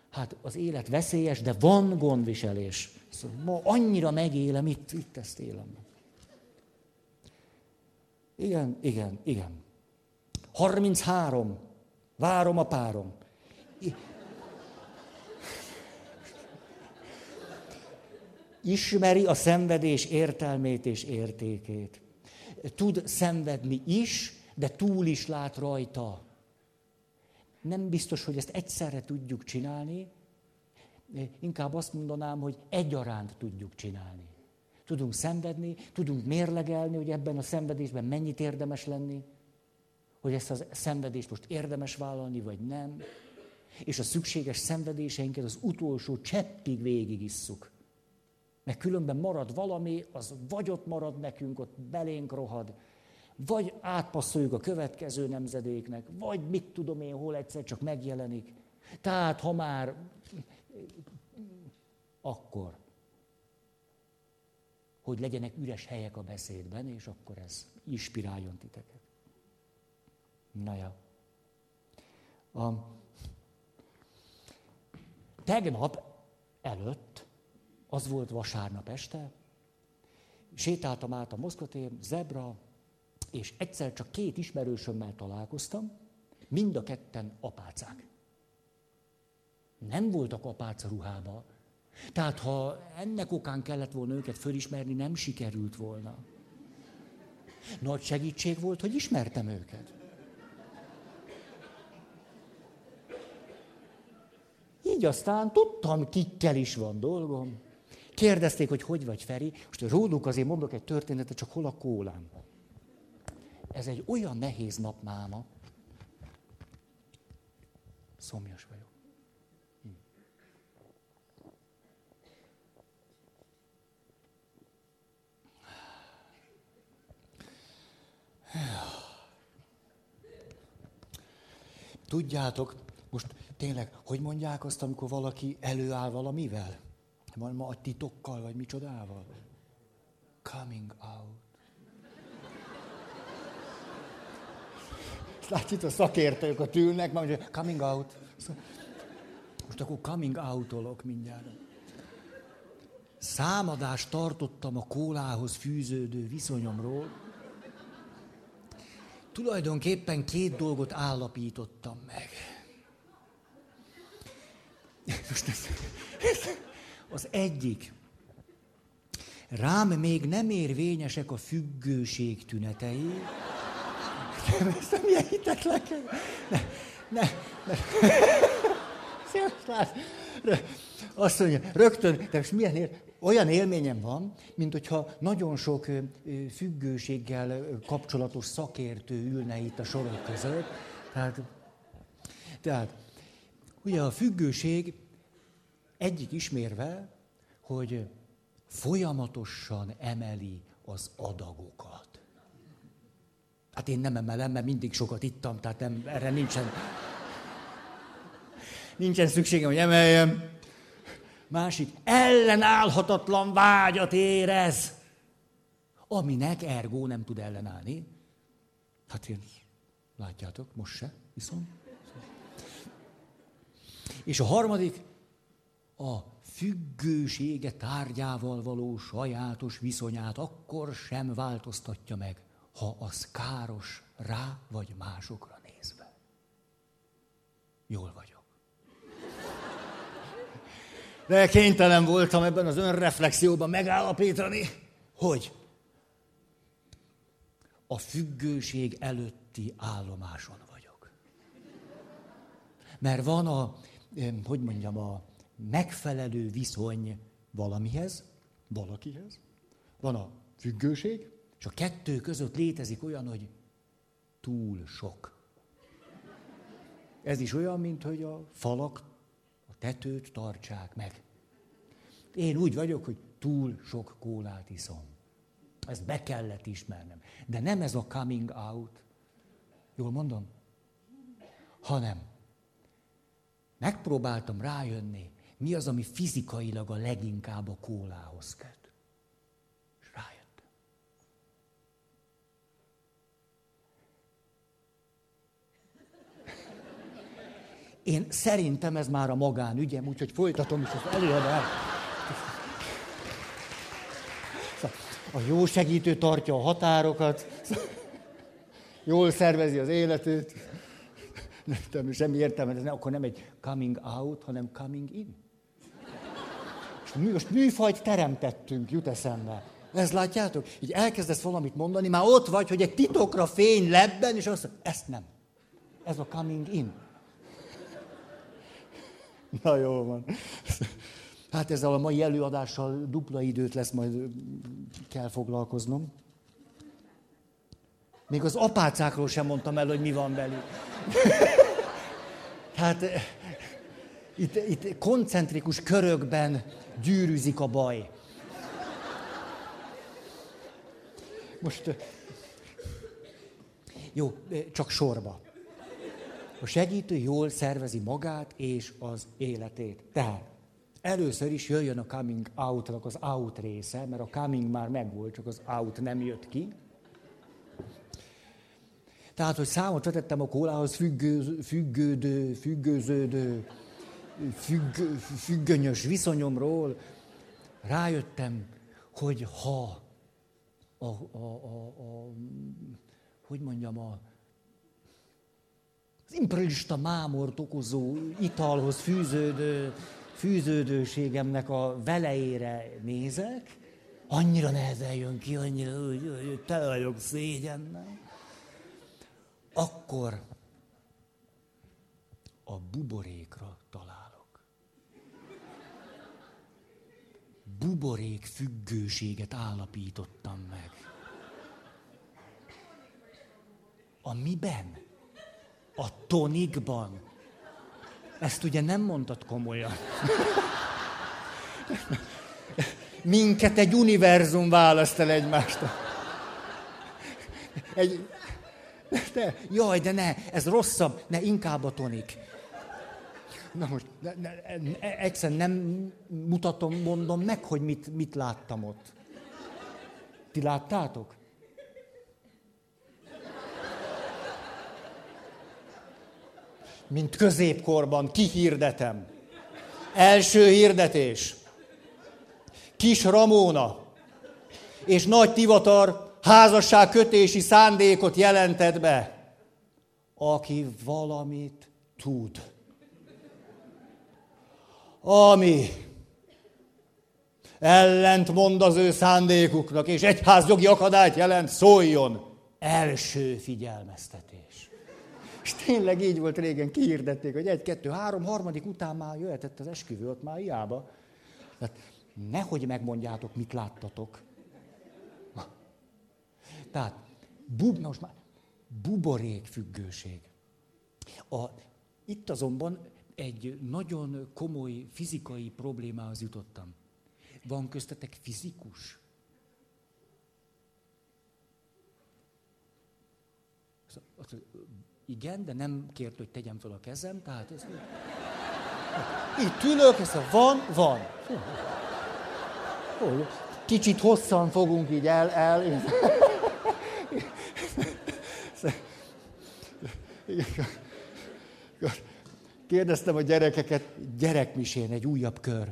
Hát az élet veszélyes, de van gondviselés. Szóval ma annyira megélem, itt, itt ezt élem. Igen, igen, igen. 33. Várom a párom. Ismeri a szenvedés értelmét és értékét. Tud szenvedni is, de túl is lát rajta. Nem biztos, hogy ezt egyszerre tudjuk csinálni, inkább azt mondanám, hogy egyaránt tudjuk csinálni. Tudunk szenvedni, tudunk mérlegelni, hogy ebben a szenvedésben mennyit érdemes lenni, hogy ezt a szenvedést most érdemes vállalni, vagy nem. És a szükséges szenvedéseinket az utolsó cseppig végigisszuk. Mert különben marad valami, az vagy ott marad nekünk, ott belénk rohad, vagy átpasszoljuk a következő nemzedéknek, vagy mit tudom én, hol egyszer csak megjelenik. Tehát, ha már akkor, hogy legyenek üres helyek a beszédben, és akkor ez inspiráljon titeket. Na ja. A, tegnap előtt, az volt vasárnap este, sétáltam át a Moszkvatér, zebra, és egyszer csak két ismerősömmel találkoztam, mind a ketten apácák. Nem voltak apáca ruhába. Tehát ha ennek okán kellett volna őket fölismerni, nem sikerült volna. Nagy segítség volt, hogy ismertem őket. Így aztán tudtam, kikkel is van dolgom. Kérdezték, hogy hogy vagy Feri. Most róluk azért mondok egy történetet, csak hol a kólám. Ez egy olyan nehéz nap máma. Szomjas vagyok. Tudjátok, most tényleg, hogy mondják azt, amikor valaki előáll valamivel? Ma a titokkal, vagy micsodával? Coming out. Látjuk, a szakértők ott ülnek, mondja, coming out. Most akkor coming out-olok mindjárt. Számadást tartottam a kólához fűződő viszonyomról. Tulajdonképpen két dolgot állapítottam meg. Most ez, ez, az egyik. Rám még nem érvényesek a függőség tünetei. Nem, ezt nem ilyen hitetlen. Ne, ne, ne. Azt mondja, rögtön, de most milyen ér, olyan élményem van, mint hogyha nagyon sok függőséggel kapcsolatos szakértő ülne itt a sorok között. Tehát, tehát ugye a függőség egyik ismérve, hogy folyamatosan emeli az adagokat. Hát én nem emelem, mert mindig sokat ittam, tehát nem, erre nincsen, nincsen szükségem, hogy emeljem. Másik, ellenállhatatlan vágyat érez, aminek ergó nem tud ellenállni. Hát én, látjátok, most se viszont. És a harmadik, a függősége tárgyával való sajátos viszonyát akkor sem változtatja meg, ha az káros rá vagy másokra nézve. Jól vagyok. De kénytelen voltam ebben az önreflexióban megállapítani, hogy a függőség előtti állomáson vagyok. Mert van a, hogy mondjam, a megfelelő viszony valamihez, valakihez, van a függőség, és a kettő között létezik olyan, hogy túl sok. Ez is olyan, mint hogy a falak a tetőt tartsák meg. Én úgy vagyok, hogy túl sok kólát iszom. Ezt be kellett ismernem. De nem ez a coming out, jól mondom, hanem megpróbáltam rájönni, mi az, ami fizikailag a leginkább a kólához köt. És rájöttem. Én szerintem ez már a magánügyem, úgyhogy folytatom is az előadást. A jó segítő tartja a határokat, jól szervezi az életét. Nem, semmi értelme, ez akkor nem egy coming out, hanem coming in. És most műfajt teremtettünk, jut eszembe. Ezt látjátok? Így elkezdesz valamit mondani, már ott vagy, hogy egy titokra fény lebben, és azt mondja, ezt nem. Ez a coming in. Na jó van. Hát ezzel a mai előadással dupla időt lesz, majd kell foglalkoznom. Még az apácákról sem mondtam el, hogy mi van belül. hát itt, itt koncentrikus körökben gyűrűzik a baj. Most jó, csak sorba. A segítő jól szervezi magát és az életét. Tehát először is jöjjön a coming out az out része, mert a coming már megvolt, csak az out nem jött ki. Tehát, hogy számot vetettem a kólához függő, függődő, függőződő, függ, függönyös viszonyomról, rájöttem, hogy ha a, a, a, a hogy mondjam, a, az imperialista mámort okozó italhoz fűződő, fűződőségemnek a velejére nézek, annyira nehezen jön ki, annyira, hogy, hogy tele vagyok szégyennel, akkor a buborékra találok. Buborék függőséget állapítottam meg. A miben? A tonikban. Ezt ugye nem mondtad komolyan. Minket egy univerzum választ el egymástól. Egy... De, jaj, de ne, ez rosszabb, ne, inkább a tonik. Na most, ne, ne, ne, egyszerűen nem mutatom, mondom meg, hogy mit, mit láttam ott. Ti láttátok? Mint középkorban kihirdetem. Első hirdetés. Kis Ramóna és Nagy Tivatar házasság kötési szándékot jelentett be. Aki valamit tud ami ellent mond az ő szándékuknak, és egyházjogi akadályt jelent, szóljon. Első figyelmeztetés. És tényleg így volt régen, kihirdették, hogy egy, kettő, három, harmadik után már jöhetett az esküvő, ott már hiába. Tehát nehogy megmondjátok, mit láttatok. Tehát, bub, most már buborék függőség. A, itt azonban egy nagyon komoly fizikai problémához jutottam. Van köztetek fizikus? Igen, de nem kért, hogy tegyem fel a kezem, tehát ez... Itt ülök, ez van, van. Kicsit hosszan fogunk így el, el. Kérdeztem a gyerekeket, gyerekmisén egy újabb kör.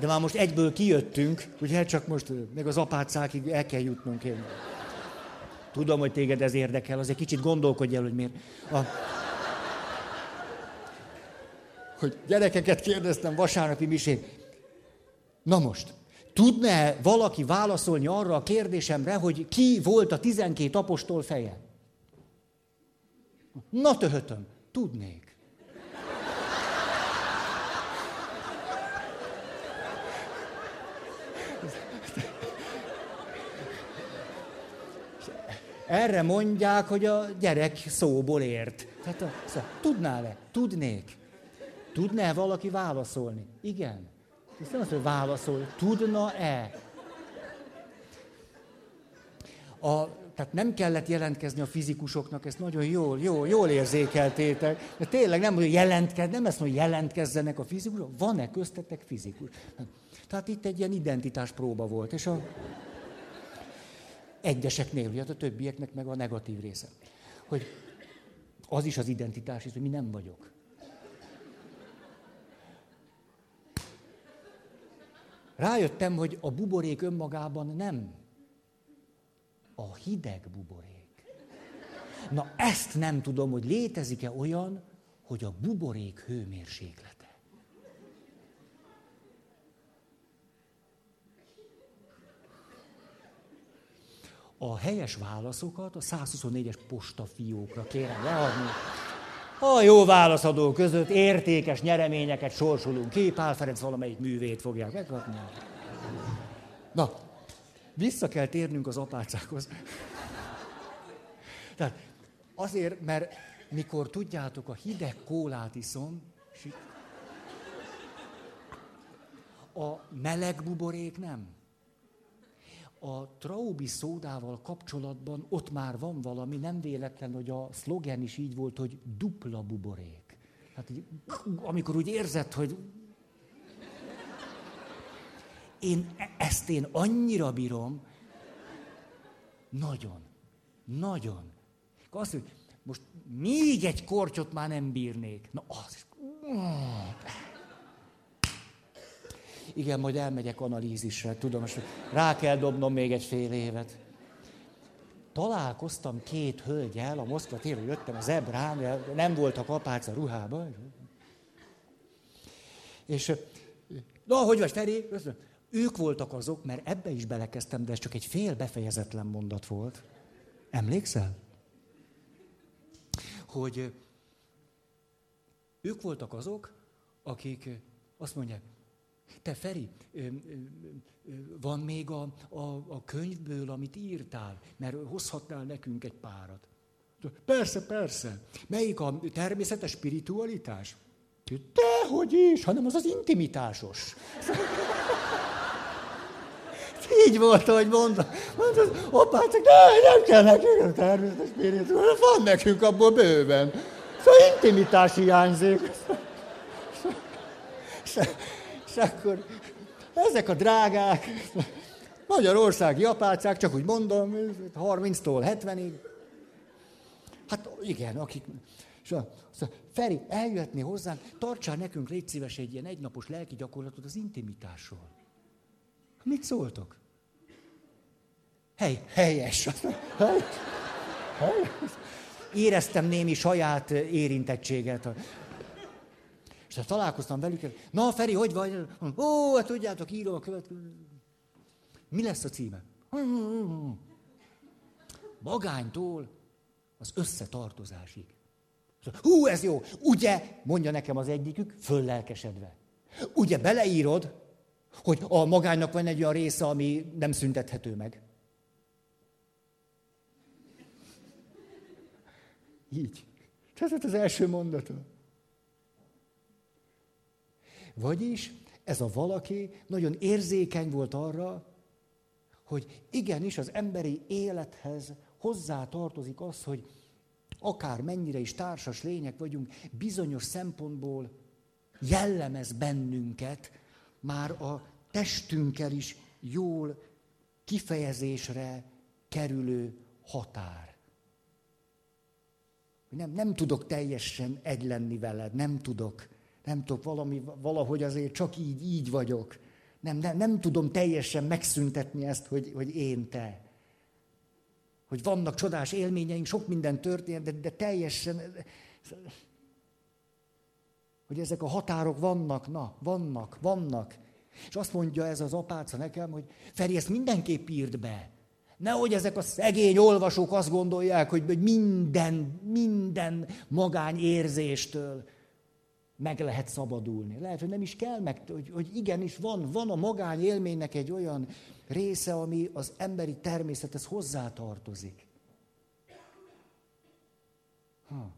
De már most egyből kijöttünk, ugye csak most meg az apácákig el kell jutnunk. Én. Tudom, hogy téged ez érdekel, azért kicsit gondolkodj el, hogy miért. A... Hogy gyerekeket kérdeztem vasárnapi misén. Na most, tudne valaki válaszolni arra a kérdésemre, hogy ki volt a tizenkét apostol feje? Na töhötöm, tudnék. Erre mondják, hogy a gyerek szóból ért. Tehát a, szóval, tudnál-e? Tudnék. Tudná-e valaki válaszolni? Igen. Ez nem az, hogy válaszol. Tudna-e? A, tehát nem kellett jelentkezni a fizikusoknak, ezt nagyon jól, jól, jól érzékeltétek. De tényleg nem, hogy jelentkez, nem ezt mondja, jelentkezzenek a fizikusok, van-e köztetek fizikus? Tehát itt egy ilyen identitás próba volt, és a egyeseknél, ugye a többieknek meg a negatív része. Hogy az is az identitás, hogy mi nem vagyok. Rájöttem, hogy a buborék önmagában nem. A hideg buborék. Na ezt nem tudom, hogy létezik-e olyan, hogy a buborék hőmérséklete. A helyes válaszokat a 124-es postafiókra kérem leadni. A jó válaszadó között értékes nyereményeket sorsolunk ki, Pál Ferenc valamelyik művét fogják megkapni. Na, vissza kell térnünk az apácákhoz. Tehát azért, mert mikor tudjátok, a hideg kólát iszom, a meleg buborék nem a Traubi szódával kapcsolatban ott már van valami, nem véletlen, hogy a szlogen is így volt, hogy dupla buborék. Hát, amikor úgy érzed, hogy én e- ezt én annyira bírom, nagyon, nagyon. Azt, hogy most még egy kortyot már nem bírnék. Na az. Igen, majd elmegyek analízisre, tudom, most rá kell dobnom még egy fél évet. Találkoztam két hölgyel, a Moszkva téről jöttem az ebrán, nem voltak a ruhában. És, na, hogy vagy, Feri? Ők voltak azok, mert ebbe is belekezdtem, de ez csak egy fél befejezetlen mondat volt. Emlékszel? Hogy ők voltak azok, akik azt mondják, te Feri, van még a, a, a könyvből, amit írtál, mert hozhatnál nekünk egy párat. Persze, persze. Melyik a természetes spiritualitás? Dehogy is, hanem az az intimitásos. Így volt, ahogy mondta. Mondta, hoppá, csak ne, nem kell nekünk a természetes spiritualitás, van nekünk abból bőven. Szóval intimitás hiányzik akkor ezek a drágák, magyarországi apácák, csak úgy mondom, 30-tól 70-ig. Hát igen, akik... Szóval, Feri, eljöhetni hozzánk, tartsál nekünk, légy szíves, egy ilyen egynapos lelki gyakorlatot az intimitásról. Mit szóltok? Hely, helyes. helyes. helyes. Éreztem némi saját érintettséget. És találkoztam velük, na Feri, hogy vagy? Ó, hát tudjátok, írom a következő. Mi lesz a címe? Magánytól az összetartozásig. Hú, ez jó. Ugye, mondja nekem az egyikük, föllelkesedve. Ugye beleírod, hogy a magánynak van egy olyan része, ami nem szüntethető meg. Így. Ez az első mondata. Vagyis ez a valaki nagyon érzékeny volt arra, hogy igenis az emberi élethez hozzá tartozik az, hogy akár mennyire is társas lények vagyunk, bizonyos szempontból jellemez bennünket már a testünkkel is jól kifejezésre kerülő határ. Nem, nem tudok teljesen egy lenni veled, nem tudok nem tudok, valami, valahogy azért csak így, így vagyok. Nem, nem, nem tudom teljesen megszüntetni ezt, hogy, hogy én te. Hogy vannak csodás élményeink, sok minden történt, de, de teljesen... Hogy ezek a határok vannak, na, vannak, vannak. És azt mondja ez az apáca nekem, hogy Feri, ezt mindenképp írd be. Nehogy ezek a szegény olvasók azt gondolják, hogy minden, minden magányérzéstől meg lehet szabadulni. Lehet, hogy nem is kell meg, hogy, hogy igenis van, van a magány élménynek egy olyan része, ami az emberi természethez hozzátartozik. Ha.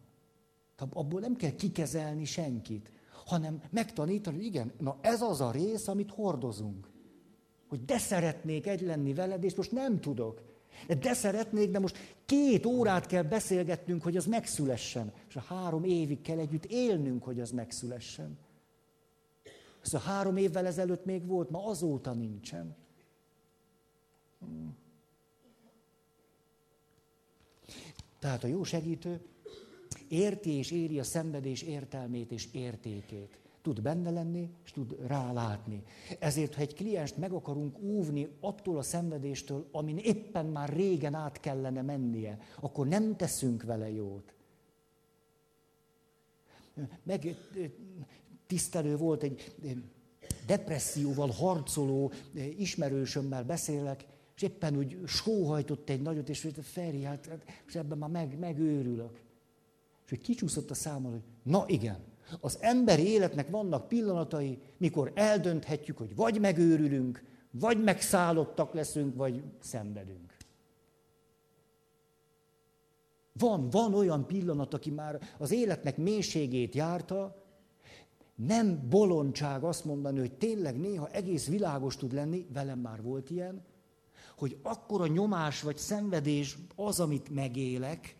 Abból nem kell kikezelni senkit, hanem megtanítani, hogy igen, na ez az a rész, amit hordozunk. Hogy de szeretnék egy lenni veled, és most nem tudok. De szeretnék, de most két órát kell beszélgetnünk, hogy az megszülessen. És a három évig kell együtt élnünk, hogy az megszülessen. Ez a három évvel ezelőtt még volt, ma azóta nincsen. Tehát a jó segítő érti és éri a szenvedés értelmét és értékét. Tud benne lenni, és tud rálátni. Ezért, ha egy klienst meg akarunk óvni attól a szenvedéstől, amin éppen már régen át kellene mennie, akkor nem teszünk vele jót. Meg tisztelő volt egy depresszióval harcoló ismerősömmel beszélek, és éppen úgy sóhajtott egy nagyot, és Feri, hát, hát és ebben már meg, megőrülök. És hogy kicsúszott a számol, hogy na igen, az emberi életnek vannak pillanatai, mikor eldönthetjük, hogy vagy megőrülünk, vagy megszállottak leszünk, vagy szenvedünk. Van, van olyan pillanat, aki már az életnek mélységét járta, nem bolondság azt mondani, hogy tényleg néha egész világos tud lenni, velem már volt ilyen, hogy akkora nyomás vagy szenvedés az, amit megélek,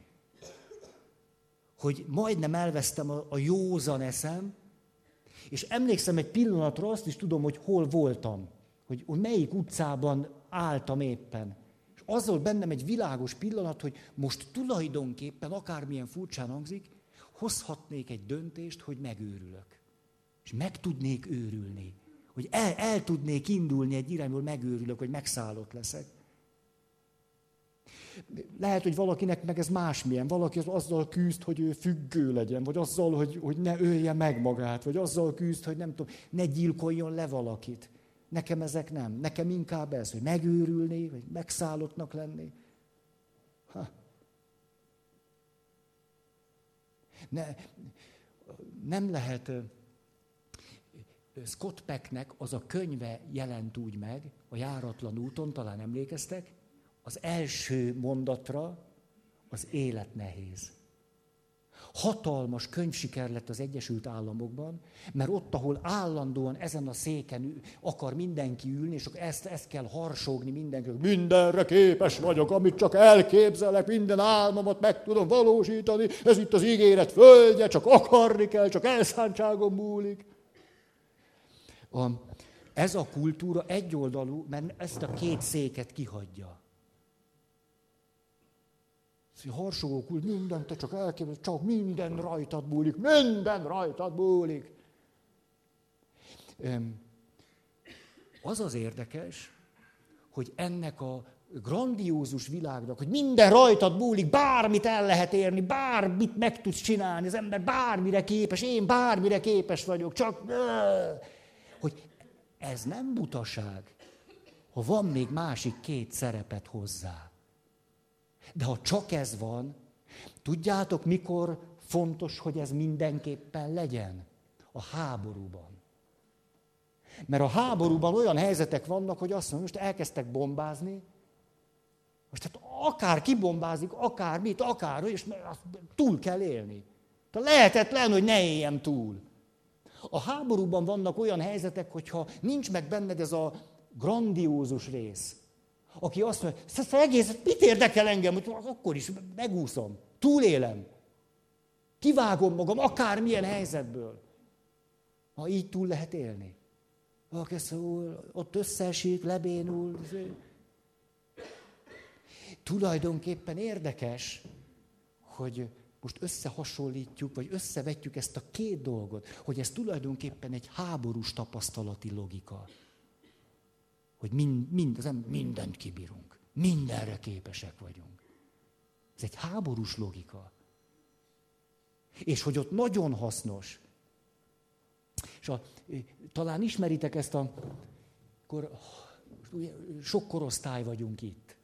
hogy majdnem elvesztem a, a józan eszem, és emlékszem egy pillanatra, azt is tudom, hogy hol voltam, hogy, hogy melyik utcában álltam éppen. És az volt bennem egy világos pillanat, hogy most tulajdonképpen, akármilyen furcsán hangzik, hozhatnék egy döntést, hogy megőrülök. És meg tudnék őrülni. Hogy el, el tudnék indulni egy irányból, megőrülök, hogy megszállott leszek. Lehet, hogy valakinek meg ez másmilyen. Valaki az azzal küzd, hogy ő függő legyen, vagy azzal, hogy, hogy ne ölje meg magát, vagy azzal küzd, hogy nem tudom, ne gyilkoljon le valakit. Nekem ezek nem. Nekem inkább ez, hogy megőrülni, vagy megszállottnak lenni. Ha. Ne, nem lehet Scott Pecknek az a könyve jelent úgy meg, a járatlan úton, talán emlékeztek, az első mondatra az élet nehéz. Hatalmas könyvsiker lett az Egyesült Államokban, mert ott, ahol állandóan ezen a széken akar mindenki ülni, és ezt, ezt kell harsogni mindenki, mindenre képes vagyok, amit csak elképzelek, minden álmomat meg tudom valósítani, ez itt az ígéret földje, csak akarni kell, csak elszántságom múlik. A, ez a kultúra egyoldalú, mert ezt a két széket kihagyja. Harsogó kult, mindent te csak elképzel, csak minden rajtad múlik, minden rajtad múlik. Az az érdekes, hogy ennek a grandiózus világnak, hogy minden rajtad múlik, bármit el lehet érni, bármit meg tudsz csinálni, az ember bármire képes, én bármire képes vagyok, csak hogy ez nem butaság, ha van még másik két szerepet hozzá. De ha csak ez van, tudjátok, mikor fontos, hogy ez mindenképpen legyen? A háborúban. Mert a háborúban olyan helyzetek vannak, hogy azt mondja, most elkezdtek bombázni, most hát akár kibombázik, akár mit, akár, és túl kell élni. Tehát lehetetlen, hogy ne éljem túl. A háborúban vannak olyan helyzetek, hogyha nincs meg benned ez a grandiózus rész, aki azt mondja, ez egész, mit érdekel engem, hogy akkor is megúszom, túlélem, kivágom magam akármilyen helyzetből. Ha így túl lehet élni. Valaki szól, ott összeesik, lebénul. Tulajdonképpen érdekes, hogy most összehasonlítjuk, vagy összevetjük ezt a két dolgot, hogy ez tulajdonképpen egy háborús tapasztalati logika. Hogy mind, mind, az ember, mindent kibírunk. Mindenre képesek vagyunk. Ez egy háborús logika. És hogy ott nagyon hasznos. És a, talán ismeritek ezt a akkor sok korosztály vagyunk itt.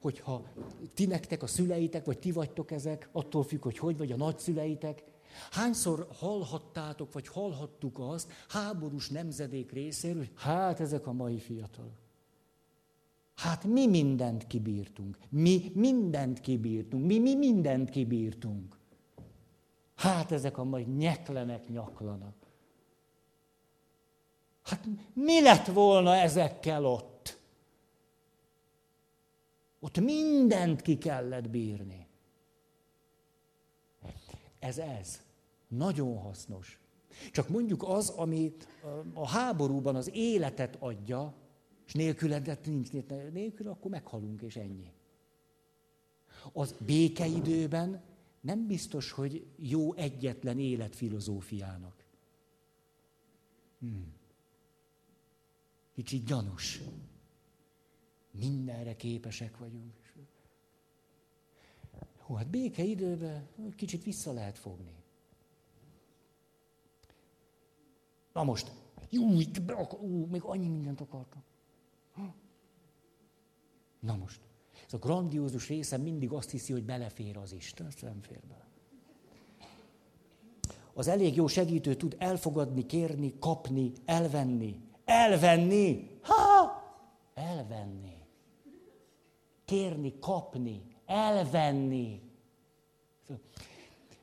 Hogyha ti nektek a szüleitek, vagy ti vagytok ezek, attól függ, hogy hogy vagy a nagyszüleitek, Hányszor hallhattátok, vagy hallhattuk azt háborús nemzedék részéről, hát ezek a mai fiatalok. Hát mi mindent kibírtunk. Mi mindent kibírtunk. Mi, mi mindent kibírtunk. Hát ezek a mai nyeklenek, nyaklanak. Hát mi lett volna ezekkel ott? Ott mindent ki kellett bírni. Ez ez. Nagyon hasznos. Csak mondjuk az, ami a háborúban az életet adja, és nélküledet nincs, nélkül, akkor meghalunk, és ennyi. Az békeidőben nem biztos, hogy jó egyetlen életfilozófiának. Hmm. Kicsit gyanús. Mindenre képesek vagyunk. Hú, hát békeidőben kicsit vissza lehet fogni. Na most, jó, itt be akar, ú, még annyi mindent akartam. Na most, ez a grandiózus része mindig azt hiszi, hogy belefér az Isten, ezt nem fér bele. Az elég jó segítő tud elfogadni, kérni, kapni, elvenni. Elvenni! Ha! Elvenni. Kérni, kapni, elvenni.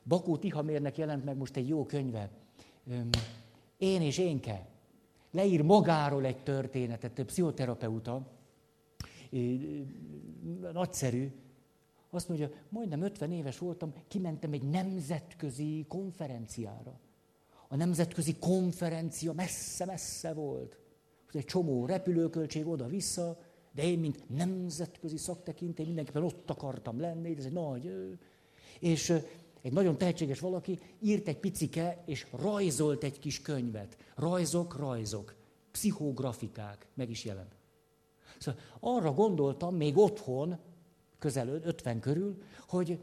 Bakó Tihamérnek jelent meg most egy jó könyve. Én és énke. Leír magáról egy történetet, egy pszichoterapeuta, nagyszerű, azt mondja, majdnem 50 éves voltam, kimentem egy nemzetközi konferenciára. A nemzetközi konferencia messze-messze volt. Egy csomó repülőköltség oda-vissza, de én, mint nemzetközi szaktekintély, mindenképpen ott akartam lenni, ez egy nagy... És egy nagyon tehetséges valaki írt egy picike, és rajzolt egy kis könyvet. Rajzok, rajzok, pszichografikák, meg is jelent. Szóval arra gondoltam még otthon, közel 50 körül, hogy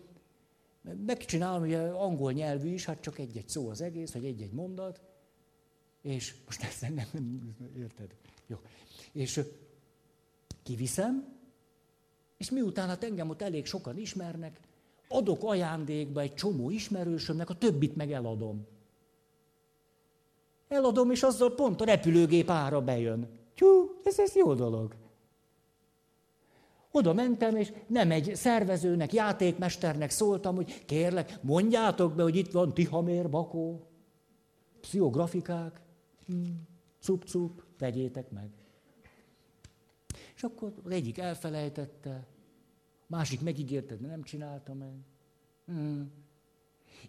megcsinálom, ugye angol nyelvű is, hát csak egy-egy szó az egész, vagy egy-egy mondat, és most ezt nem, nem érted? Jó. És kiviszem, és miután hát engem ott elég sokan ismernek, adok ajándékba egy csomó ismerősömnek, a többit meg eladom. Eladom, és azzal pont a repülőgép ára bejön. Tyú, ez, ez jó dolog. Oda mentem, és nem egy szervezőnek, játékmesternek szóltam, hogy kérlek, mondjátok be, hogy itt van Tihamér, Bakó, pszichografikák, hmm, cup-cup, vegyétek meg. És akkor az egyik elfelejtette, másik megígérte, de nem csinálta meg. Hmm.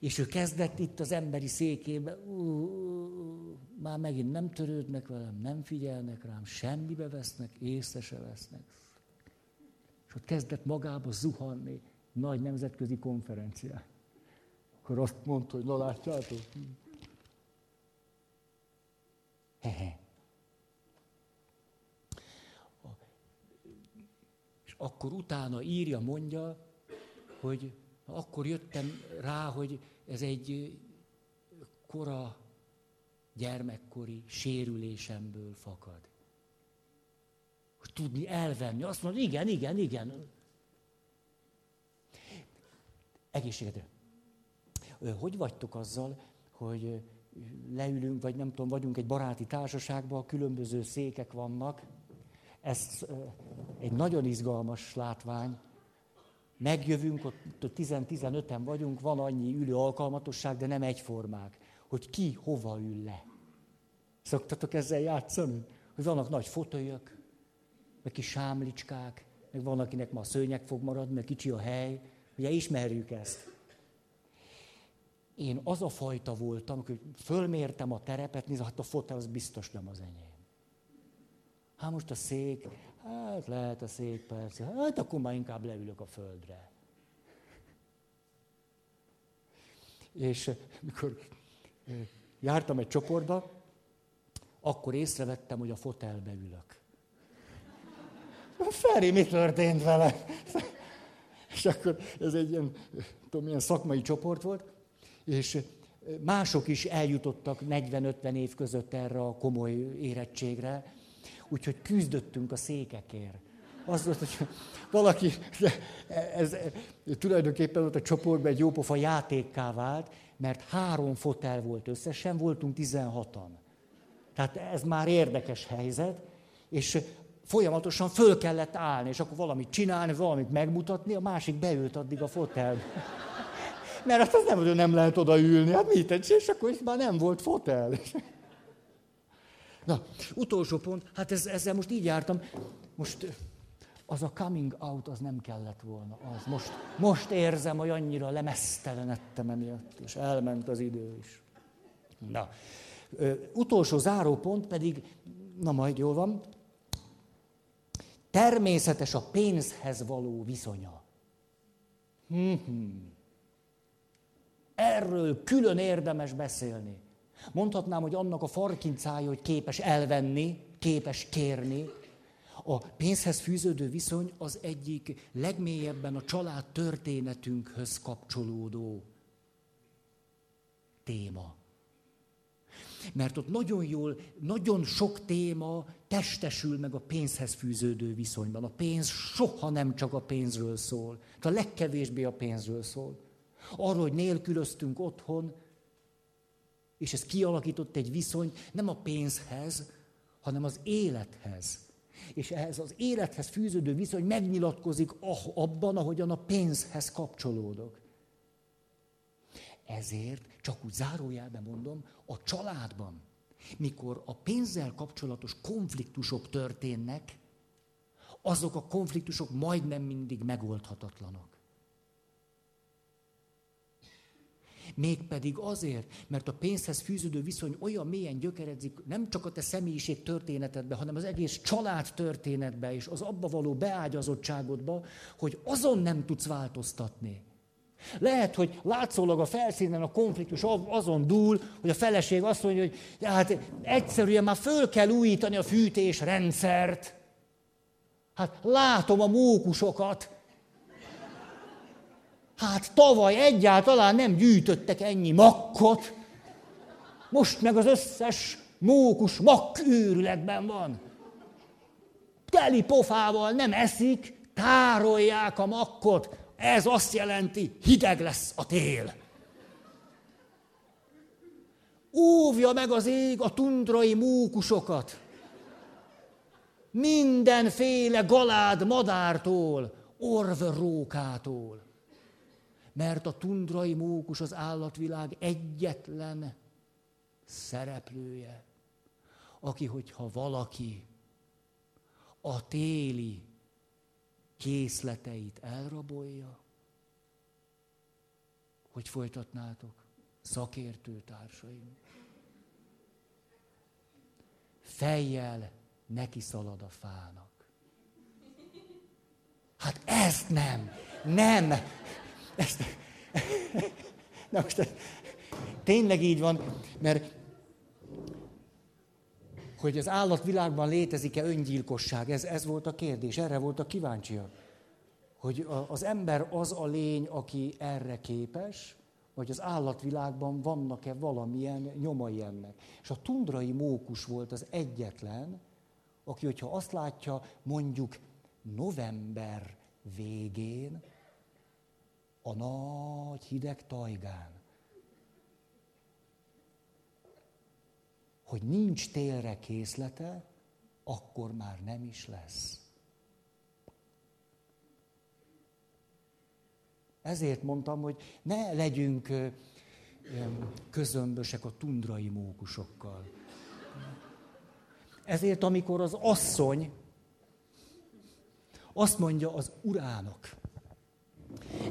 És ő kezdett itt az emberi székébe, már megint nem törődnek velem, nem figyelnek rám, semmibe vesznek, észre se vesznek. És ott kezdett magába zuhanni nagy nemzetközi konferencián. Akkor azt mondta, hogy na látjátok. Hehe. Akkor utána írja, mondja, hogy akkor jöttem rá, hogy ez egy kora gyermekkori sérülésemből fakad. Hogy tudni elvenni. Azt mondod, igen, igen, igen. Egészségedre. Hogy vagytok azzal, hogy leülünk, vagy nem tudom, vagyunk egy baráti társaságban, különböző székek vannak. Ez egy nagyon izgalmas látvány. Megjövünk, ott 10-15-en vagyunk, van annyi ülő alkalmatosság, de nem egyformák, hogy ki hova ül le. Szoktatok ezzel játszani? Hogy vannak nagy fotójök, meg kis sámlicskák, meg van, akinek ma a szőnyeg fog maradni, mert kicsi a hely. Ugye ismerjük ezt. Én az a fajta voltam, hogy fölmértem a terepet, nézd, hát a fotel az biztos nem az enyém. Hát most a szék, hát lehet a szék persze, hát akkor már inkább leülök a földre. És eh, mikor eh, jártam egy csoportba, akkor észrevettem, hogy a fotelbe ülök. Feri, mi történt vele? És akkor ez egy ilyen, tudom, ilyen szakmai csoport volt, és mások is eljutottak 40-50 év között erre a komoly érettségre. Úgyhogy küzdöttünk a székekért. Az volt, hogy valaki, ez, ez tulajdonképpen ott a csoportban egy jópofa játékká vált, mert három fotel volt összesen, voltunk 16-an. Tehát ez már érdekes helyzet, és folyamatosan föl kellett állni, és akkor valamit csinálni, valamit megmutatni, a másik beült addig a fotelbe. Mert azt az nem, nem lehet odaülni, hát mit és akkor itt már nem volt fotel. Na, utolsó pont, hát ez, ezzel most így jártam, most az a coming out az nem kellett volna. Az most, most érzem, hogy annyira lemesztelenedtem emiatt, és elment az idő is. Na, ö, utolsó zárópont pedig, na majd jól van, természetes a pénzhez való viszonya. Hmm. Erről külön érdemes beszélni. Mondhatnám, hogy annak a farkincája, hogy képes elvenni, képes kérni, a pénzhez fűződő viszony az egyik legmélyebben a család történetünkhöz kapcsolódó téma. Mert ott nagyon jól, nagyon sok téma testesül meg a pénzhez fűződő viszonyban. A pénz soha nem csak a pénzről szól. A legkevésbé a pénzről szól. Arról, hogy nélkülöztünk otthon, és ez kialakított egy viszony nem a pénzhez, hanem az élethez. És ehhez az élethez fűződő viszony megnyilatkozik abban, ahogyan a pénzhez kapcsolódok. Ezért, csak úgy zárójelben mondom, a családban, mikor a pénzzel kapcsolatos konfliktusok történnek, azok a konfliktusok majdnem mindig megoldhatatlanok. Mégpedig azért, mert a pénzhez fűződő viszony olyan mélyen gyökeredzik, nem csak a te személyiség történetedbe, hanem az egész család történetbe és az abba való beágyazottságodba, hogy azon nem tudsz változtatni. Lehet, hogy látszólag a felszínen a konfliktus azon dúl, hogy a feleség azt mondja, hogy hát egyszerűen már föl kell újítani a fűtésrendszert. Hát látom a mókusokat, Hát tavaly egyáltalán nem gyűjtöttek ennyi makkot, most meg az összes mókus makk őrületben van. Teli pofával nem eszik, tárolják a makkot. Ez azt jelenti, hideg lesz a tél. Óvja meg az ég a tundrai mókusokat. Mindenféle galád madártól, orvrókától mert a tundrai mókus az állatvilág egyetlen szereplője, aki, hogyha valaki a téli készleteit elrabolja, hogy folytatnátok, szakértő társaim. Fejjel neki szalad a fának. Hát ezt nem, nem, ezt, na most tényleg így van, mert hogy az állatvilágban létezik-e öngyilkosság, ez, ez volt a kérdés, erre volt a kíváncsiak. Hogy az ember az a lény, aki erre képes, vagy az állatvilágban vannak-e valamilyen nyomai ennek. És a tundrai mókus volt az egyetlen, aki, hogyha azt látja, mondjuk november végén, a nagy hideg tajgán. Hogy nincs télre készlete, akkor már nem is lesz. Ezért mondtam, hogy ne legyünk közömbösek a tundrai mókusokkal. Ezért, amikor az asszony azt mondja az urának,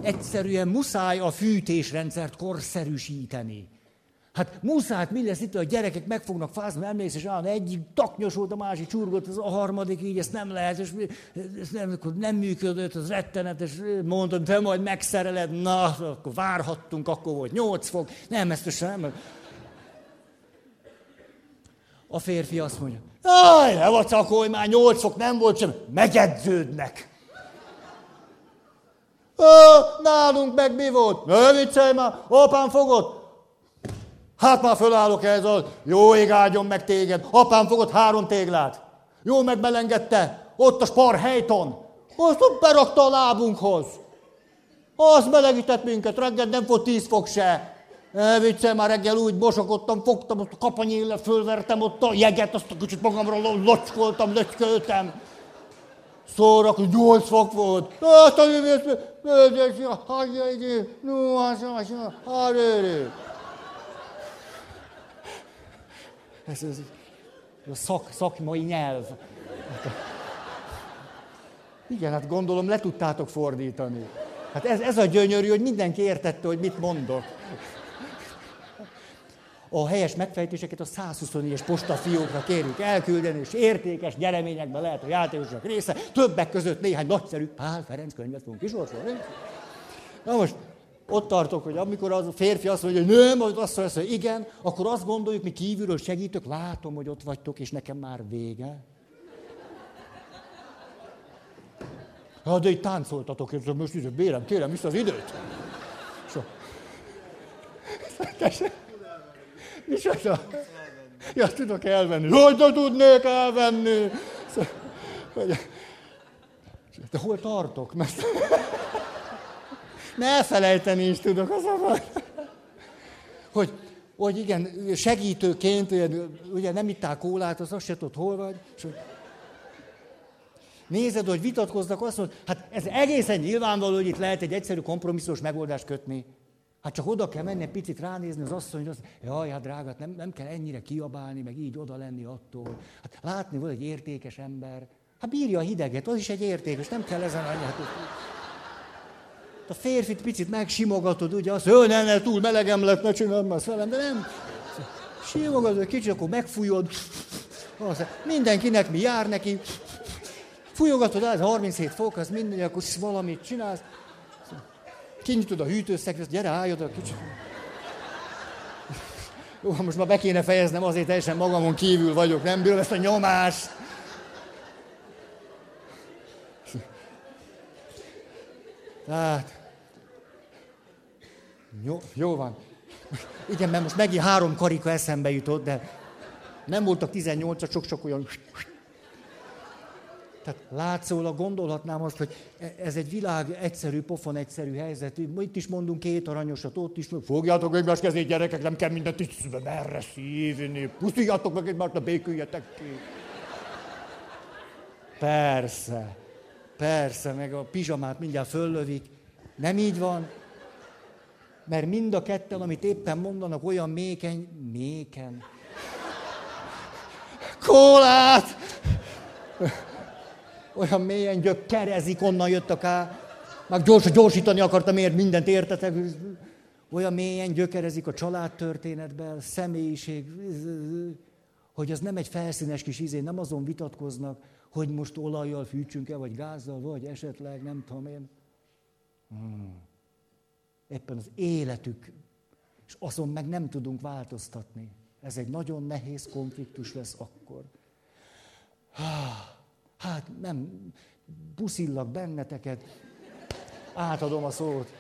Egyszerűen muszáj a fűtésrendszert korszerűsíteni. Hát muszáj, mi lesz itt, a gyerekek meg fognak fázni, emlékszel, és állandóan egyik taknyosult, a másik csurgott, az a harmadik, így ezt nem lehet, és ez nem, nem működött, az rettenetes, mondod, te majd megszereled, na, akkor várhattunk, akkor volt nyolc fok, nem, ezt sem. A férfi azt mondja, aj, ne vacakolj már, nyolc fok nem volt sem, megedződnek. Ö, nálunk meg mi volt? Ne viccelj már, apám fogott. Hát már fölállok ez az, jó ég áldjon meg téged. Apám fogott három téglát. Jó megbelengedte, ott a spar helyton. Azt berakta a lábunkhoz. Az melegített minket, reggel nem volt tíz fok se. E, viccel, már reggel úgy mosokodtam, fogtam, ott a kapanyéllel fölvertem ott a jeget, azt a kicsit magamra locskoltam, löcsköltem. Szórak, hogy nyolc fok volt. Azt a no, az, az, az, Ez, ez a szak, szakmai nyelv. Igen, hát gondolom le tudtátok fordítani. Hát ez, ez a gyönyörű, hogy mindenki értette, hogy mit mondok. A helyes megfejtéseket a 124-es postafiókra kérjük elküldeni, és értékes gyereményekben lehet a játékosok része, többek között néhány nagyszerű Pál Ferenc könyvet fogunk kisorsolni. Na most, ott tartok, hogy amikor az a férfi azt mondja, hogy nem, az azt mondja, hogy igen, akkor azt gondoljuk, mi kívülről segítök, látom, hogy ott vagytok, és nekem már vége. Hát de itt táncoltatok, és most így, bérem, kérem vissza az időt. So. És az a... Ja, tudok elvenni. Hogy tudnék elvenni? De hol tartok? Mert... Ne elfelejteni is tudok az a Hogy, hogy igen, segítőként, ugye nem ittál kólát, az azt se tudod, hol vagy. És hogy nézed, hogy vitatkoznak, azt mondod, hát ez egészen nyilvánvaló, hogy itt lehet egy egyszerű kompromisszós megoldást kötni. Hát csak oda kell menni, picit ránézni az asszony, hogy jaj, hát drágát, nem, nem kell ennyire kiabálni, meg így oda lenni attól. Hát látni, hogy egy értékes ember. Hát bírja a hideget, az is egy értékes, nem kell ezen annyi. Hát, a férfit picit megsimogatod, ugye azt, hogy ne, ne, túl melegem lett, ne csinálom már velem, de nem. Simogatod, kicsit, akkor megfújod. Mindenkinek mi jár neki. Fújogatod el, 37 fok, az minden, akkor valamit csinálsz. Kinyitod a hűtőszekrét, gyere, állj oda kicsit. Jó, most már be kéne fejeznem, azért teljesen magamon kívül vagyok, nem bírom ezt a nyomást. Tehát, jó, jó van. Igen, mert most megint három karika eszembe jutott, de nem voltak 18 sok-sok olyan tehát látszólag gondolhatnám azt, hogy e- ez egy világ egyszerű, pofon egyszerű helyzet. Itt is mondunk két aranyosat, ott is, fogjátok egymás kezét, gyerekek, nem kell mindent itt merre szívni. Pusztuljátok meg egymást, a béküljetek ki. Persze, persze, meg a pizsamát mindjárt föllövik. Nem így van? Mert mind a ketten, amit éppen mondanak, olyan mékeny, méken. Kólát! Olyan mélyen gyökerezik, onnan jöttek el. Meg gyors, gyorsítani akartam, miért mindent értetek. Olyan mélyen gyökerezik a családtörténetben, a személyiség, hogy az nem egy felszínes kis izé, nem azon vitatkoznak, hogy most olajjal fűtsünk-e, vagy gázzal, vagy esetleg, nem tudom én. Hmm. Éppen az életük, és azon meg nem tudunk változtatni. Ez egy nagyon nehéz konfliktus lesz akkor. Ah. Hát nem, buszillak benneteket, átadom a szót.